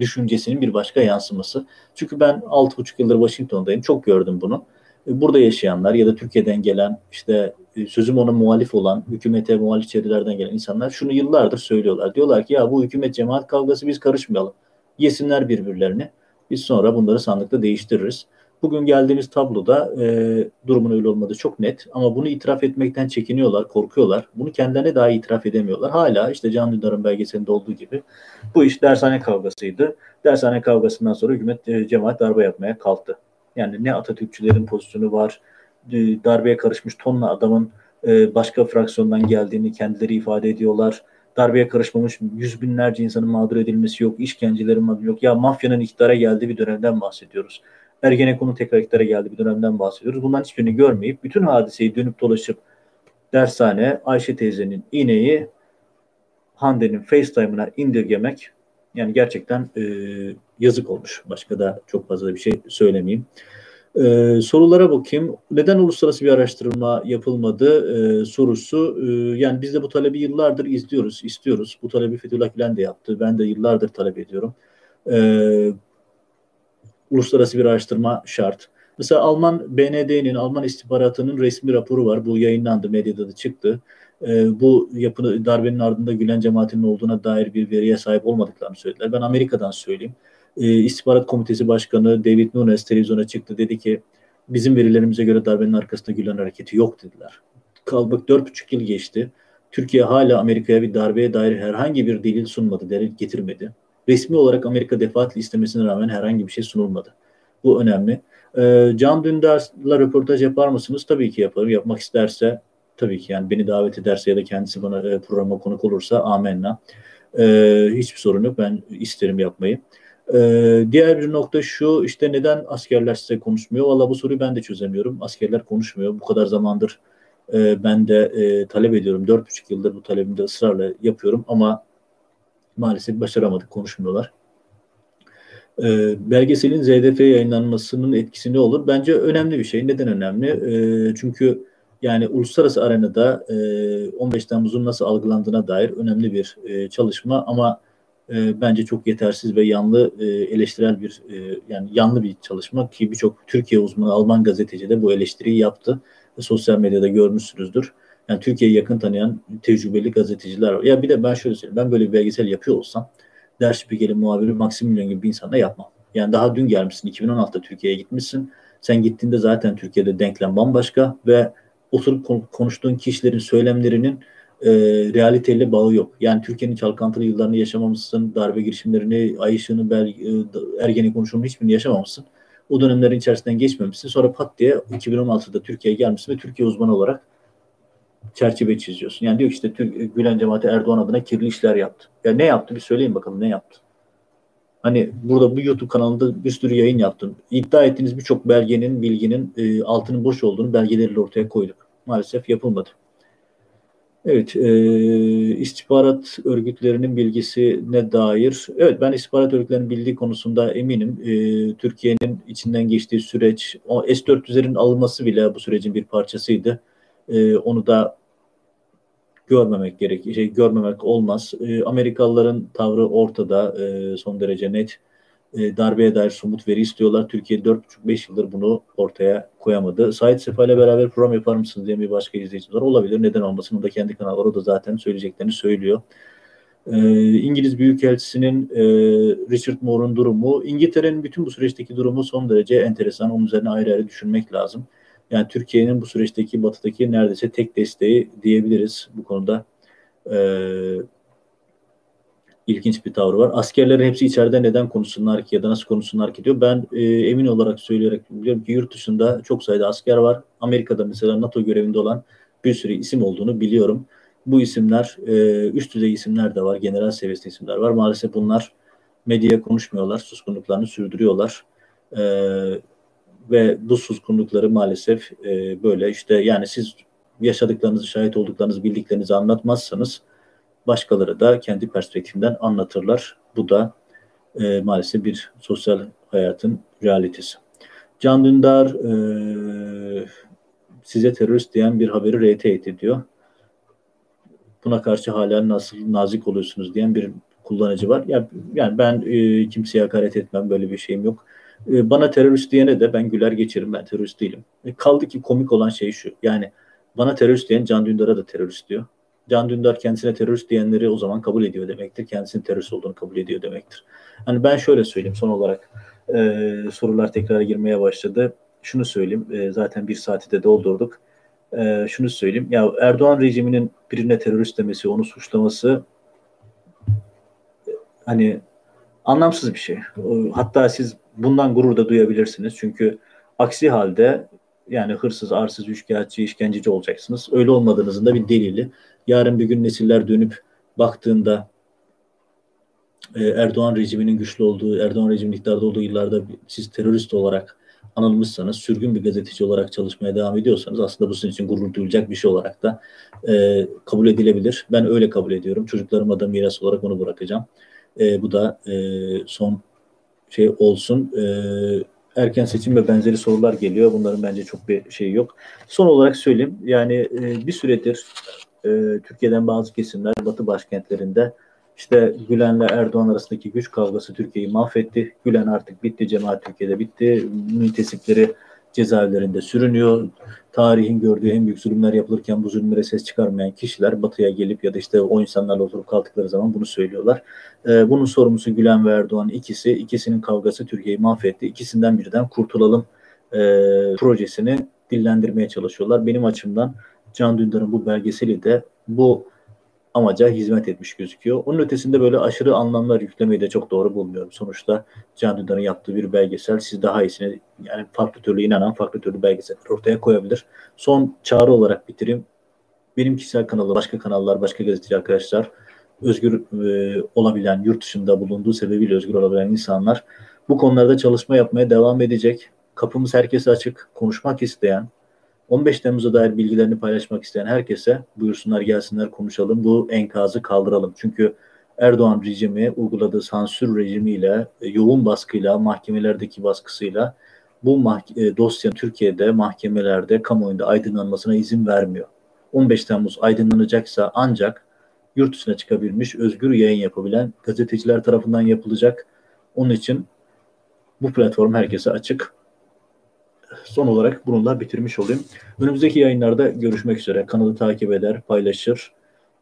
düşüncesinin bir başka yansıması. Çünkü ben 6,5 yıldır Washington'dayım. Çok gördüm bunu. E, burada yaşayanlar ya da Türkiye'den gelen işte e, sözüm ona muhalif olan hükümete muhalif çevrelerden gelen insanlar şunu yıllardır söylüyorlar. Diyorlar ki ya bu hükümet cemaat kavgası biz karışmayalım. Yesinler birbirlerini. Biz sonra bunları sandıkta değiştiririz. Bugün geldiğimiz tabloda e, durumun öyle olmadığı çok net ama bunu itiraf etmekten çekiniyorlar, korkuyorlar. Bunu kendilerine daha itiraf edemiyorlar. Hala işte Can Dündar'ın belgeselinde olduğu gibi bu iş dershane kavgasıydı. Dershane kavgasından sonra hükümet e, cemaat darbe yapmaya kalktı. Yani ne Atatürkçülerin pozisyonu var, e, darbeye karışmış tonla adamın e, başka fraksiyondan geldiğini kendileri ifade ediyorlar. Darbeye karışmamış yüz binlerce insanın mağdur edilmesi yok, işkencelerin mağdur yok. Ya mafyanın iktidara geldiği bir dönemden bahsediyoruz. Ergenekon'un tekrar iktidara geldiği bir dönemden bahsediyoruz. Bundan hiçbirini görmeyip bütün hadiseyi dönüp dolaşıp dershane Ayşe teyzenin iğneyi Hande'nin FaceTime'ına indirgemek yani gerçekten e, yazık olmuş. Başka da çok fazla bir şey söylemeyeyim. Ee, sorulara bakayım. Neden uluslararası bir araştırma yapılmadı ee, sorusu. Ee, yani biz de bu talebi yıllardır izliyoruz, istiyoruz. Bu talebi Fethullah Gülen de yaptı. Ben de yıllardır talep ediyorum. Ee, uluslararası bir araştırma şart. Mesela Alman BND'nin, Alman istihbaratının resmi raporu var. Bu yayınlandı, medyada da çıktı. Ee, bu yapını darbenin ardında Gülen cemaatinin olduğuna dair bir veriye sahip olmadıklarını söylediler. Ben Amerika'dan söyleyeyim. Ee, İstihbarat Komitesi Başkanı David Nunes televizyona çıktı. Dedi ki bizim verilerimize göre darbenin arkasında Gülen hareketi yok dediler. Kalbak dört buçuk yıl geçti. Türkiye hala Amerika'ya bir darbeye dair herhangi bir delil sunmadı, delil getirmedi. Resmi olarak Amerika defaatle istemesine rağmen herhangi bir şey sunulmadı. Bu önemli. Ee, Can Dündar'la röportaj yapar mısınız? Tabii ki yaparım. Yapmak isterse tabii ki yani beni davet ederse ya da kendisi bana e, programa konuk olursa amenna. Ee, hiçbir sorun yok. Ben isterim yapmayı. Ee, diğer bir nokta şu işte neden askerler size konuşmuyor? Valla bu soruyu ben de çözemiyorum. Askerler konuşmuyor. Bu kadar zamandır e, ben de e, talep ediyorum. Dört buçuk yıldır bu talebimde ısrarla yapıyorum ama maalesef başaramadık. Konuşmuyorlar. E, belgeselin ZDF yayınlanmasının etkisi ne olur? Bence önemli bir şey. Neden önemli? E, çünkü yani uluslararası arenada e, 15 Temmuz'un nasıl algılandığına dair önemli bir e, çalışma ama e, bence çok yetersiz ve yanlı e, eleştirel bir e, yani yanlı bir çalışma ki birçok Türkiye uzmanı Alman gazeteci de bu eleştiriyi yaptı. Sosyal medyada görmüşsünüzdür. Yani Türkiye'yi yakın tanıyan tecrübeli gazeteciler var. Ya bir de ben şöyle söyleyeyim. Ben böyle bir belgesel yapıyor olsam Der Spiegel'in muhabiri Maximilian gibi bir insanla yapmam. Yani daha dün gelmişsin. 2016'da Türkiye'ye gitmişsin. Sen gittiğinde zaten Türkiye'de denklem bambaşka ve oturup konuştuğun kişilerin söylemlerinin e, realiteyle bağı yok. Yani Türkiye'nin çalkantılı yıllarını yaşamamışsın, darbe girişimlerini, Ay Işığı'nı, Bel, e, Ergeni konuşumunu hiçbirini yaşamamışsın. O dönemlerin içerisinden geçmemişsin. Sonra pat diye 2016'da Türkiye'ye gelmişsin ve Türkiye uzmanı olarak çerçeve çiziyorsun. Yani diyor ki işte Türk, Gülen cemaati Erdoğan adına kirli işler yaptı. Ya ne yaptı bir söyleyin bakalım ne yaptı? Hani burada bu YouTube kanalında bir sürü yayın yaptım. İddia ettiğiniz birçok belgenin, bilginin e, altının boş olduğunu belgeleriyle ortaya koyduk. Maalesef yapılmadı. Evet, e, istihbarat örgütlerinin bilgisine dair, evet ben istihbarat örgütlerinin bildiği konusunda eminim. E, Türkiye'nin içinden geçtiği süreç, o S-400'lerin alınması bile bu sürecin bir parçasıydı. E, onu da görmemek gerek, şey görmemek olmaz. E, Amerikalıların tavrı ortada, e, son derece net. e, darbeye dair somut veri istiyorlar. Türkiye 4,5-5 yıldır bunu ortaya koyamadı. Sait Sefa ile beraber program yapar mısınız diye bir başka izleyicimiz var. Olabilir. Neden olmasın? O da kendi. O da zaten söyleyeceklerini söylüyor. E, İngiliz Büyükelçisi'nin e, Richard Moore'un durumu, İngiltere'nin bütün bu süreçteki durumu son derece enteresan. Onun üzerine ayrı ayrı düşünmek lazım. Yani Türkiye'nin bu süreçteki batıdaki neredeyse tek desteği diyebiliriz bu konuda. E, ilginç bir tavrı var. Askerlerin hepsi içeride neden konuşsunlar ki ya da nasıl konuşsunlar ki diyor. Ben e, emin olarak söyleyerek biliyorum ki yurt dışında çok sayıda asker var. Amerika'da mesela NATO görevinde olan bir sürü isim olduğunu biliyorum. Bu isimler e, üst düzey isimler de var. General seviyesinde isimler var. Maalesef bunlar medyaya konuşmuyorlar. Suskunluklarını sürdürüyorlar. E, ve bu suskunlukları maalesef e, böyle işte yani siz yaşadıklarınızı, şahit olduklarınızı, bildiklerinizi anlatmazsanız başkaları da kendi perspektifinden anlatırlar. Bu da e, maalesef bir sosyal hayatın realitesi. Can Dündar e, size terörist diyen bir haberi RT ediyor. Buna karşı hala nasıl nazik oluyorsunuz diyen bir kullanıcı var. Ya, yani ben e, kimseye hakaret etmem, böyle bir şeyim yok. E, bana terörist diyene de ben güler geçerim, ben terörist değilim. E, kaldı ki komik olan şey şu, yani bana terörist diyen Can Dündar'a da terörist diyor. Can Dündar kendisine terörist diyenleri o zaman kabul ediyor demektir. Kendisinin terörist olduğunu kabul ediyor demektir. Hani ben şöyle söyleyeyim son olarak e, sorular tekrar girmeye başladı. Şunu söyleyeyim e, zaten bir saati de doldurduk. E, şunu söyleyeyim ya Erdoğan rejiminin birine terörist demesi, onu suçlaması hani anlamsız bir şey. Hatta siz bundan gurur da duyabilirsiniz. Çünkü aksi halde yani hırsız, arsız, üçkağıtçı, işkenceci olacaksınız. Öyle olmadığınızın da bir delili. Yarın bir gün nesiller dönüp baktığında e, Erdoğan rejiminin güçlü olduğu, Erdoğan rejiminin iktidarda olduğu yıllarda siz terörist olarak anılmışsanız, sürgün bir gazeteci olarak çalışmaya devam ediyorsanız aslında bu sizin için gurur duyulacak bir şey olarak da e, kabul edilebilir. Ben öyle kabul ediyorum. Çocuklarıma da miras olarak onu bırakacağım. E, bu da e, son şey olsun. E, erken seçim ve benzeri sorular geliyor. Bunların bence çok bir şey yok. Son olarak söyleyeyim. Yani e, bir süredir e, Türkiye'den bazı kesimler Batı başkentlerinde işte Gülen'le Erdoğan arasındaki güç kavgası Türkiye'yi mahvetti. Gülen artık bitti, cemaat Türkiye'de bitti. Müntesipleri cezaevlerinde sürünüyor. Tarihin gördüğü en büyük zulümler yapılırken bu zulümlere ses çıkarmayan kişiler batıya gelip ya da işte o insanlarla oturup kaldıkları zaman bunu söylüyorlar. Ee, bunun sorumlusu Gülen ve Erdoğan ikisi. ikisinin kavgası Türkiye'yi mahvetti. İkisinden birden kurtulalım e, projesini dillendirmeye çalışıyorlar. Benim açımdan Can Dündar'ın bu belgeseli de bu amaca hizmet etmiş gözüküyor. Onun ötesinde böyle aşırı anlamlar yüklemeyi de çok doğru bulmuyorum. Sonuçta Can Dündar'ın yaptığı bir belgesel siz daha iyisini yani farklı türlü inanan farklı türlü belgeseller ortaya koyabilir. Son çağrı olarak bitireyim. Benim kişisel kanalım, başka kanallar, başka gazeteci arkadaşlar özgür e, olabilen, yurt dışında bulunduğu sebebiyle özgür olabilen insanlar bu konularda çalışma yapmaya devam edecek. Kapımız herkese açık. Konuşmak isteyen, 15 Temmuz'a dair bilgilerini paylaşmak isteyen herkese buyursunlar gelsinler konuşalım. Bu enkazı kaldıralım. Çünkü Erdoğan rejimi uyguladığı sansür rejimiyle, e, yoğun baskıyla, mahkemelerdeki baskısıyla bu mah- e, dosya Türkiye'de mahkemelerde, kamuoyunda aydınlanmasına izin vermiyor. 15 Temmuz aydınlanacaksa ancak yurt dışına çıkabilmiş, özgür yayın yapabilen gazeteciler tarafından yapılacak. Onun için bu platform herkese açık son olarak bununla bitirmiş olayım. Önümüzdeki yayınlarda görüşmek üzere. Kanalı takip eder, paylaşır,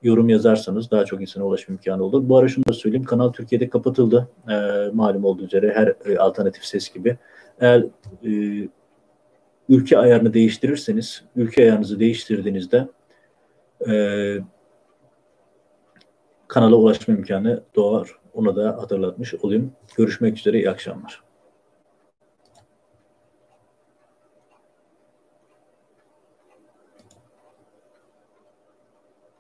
yorum yazarsanız daha çok insana ulaşma imkanı olur. Bu ara şunu da söyleyeyim. Kanal Türkiye'de kapatıldı. E, malum olduğu üzere her e, alternatif ses gibi. Eğer e, ülke ayarını değiştirirseniz, ülke ayarınızı değiştirdiğinizde e, kanala ulaşma imkanı doğar. Ona da hatırlatmış olayım. Görüşmek üzere, iyi akşamlar.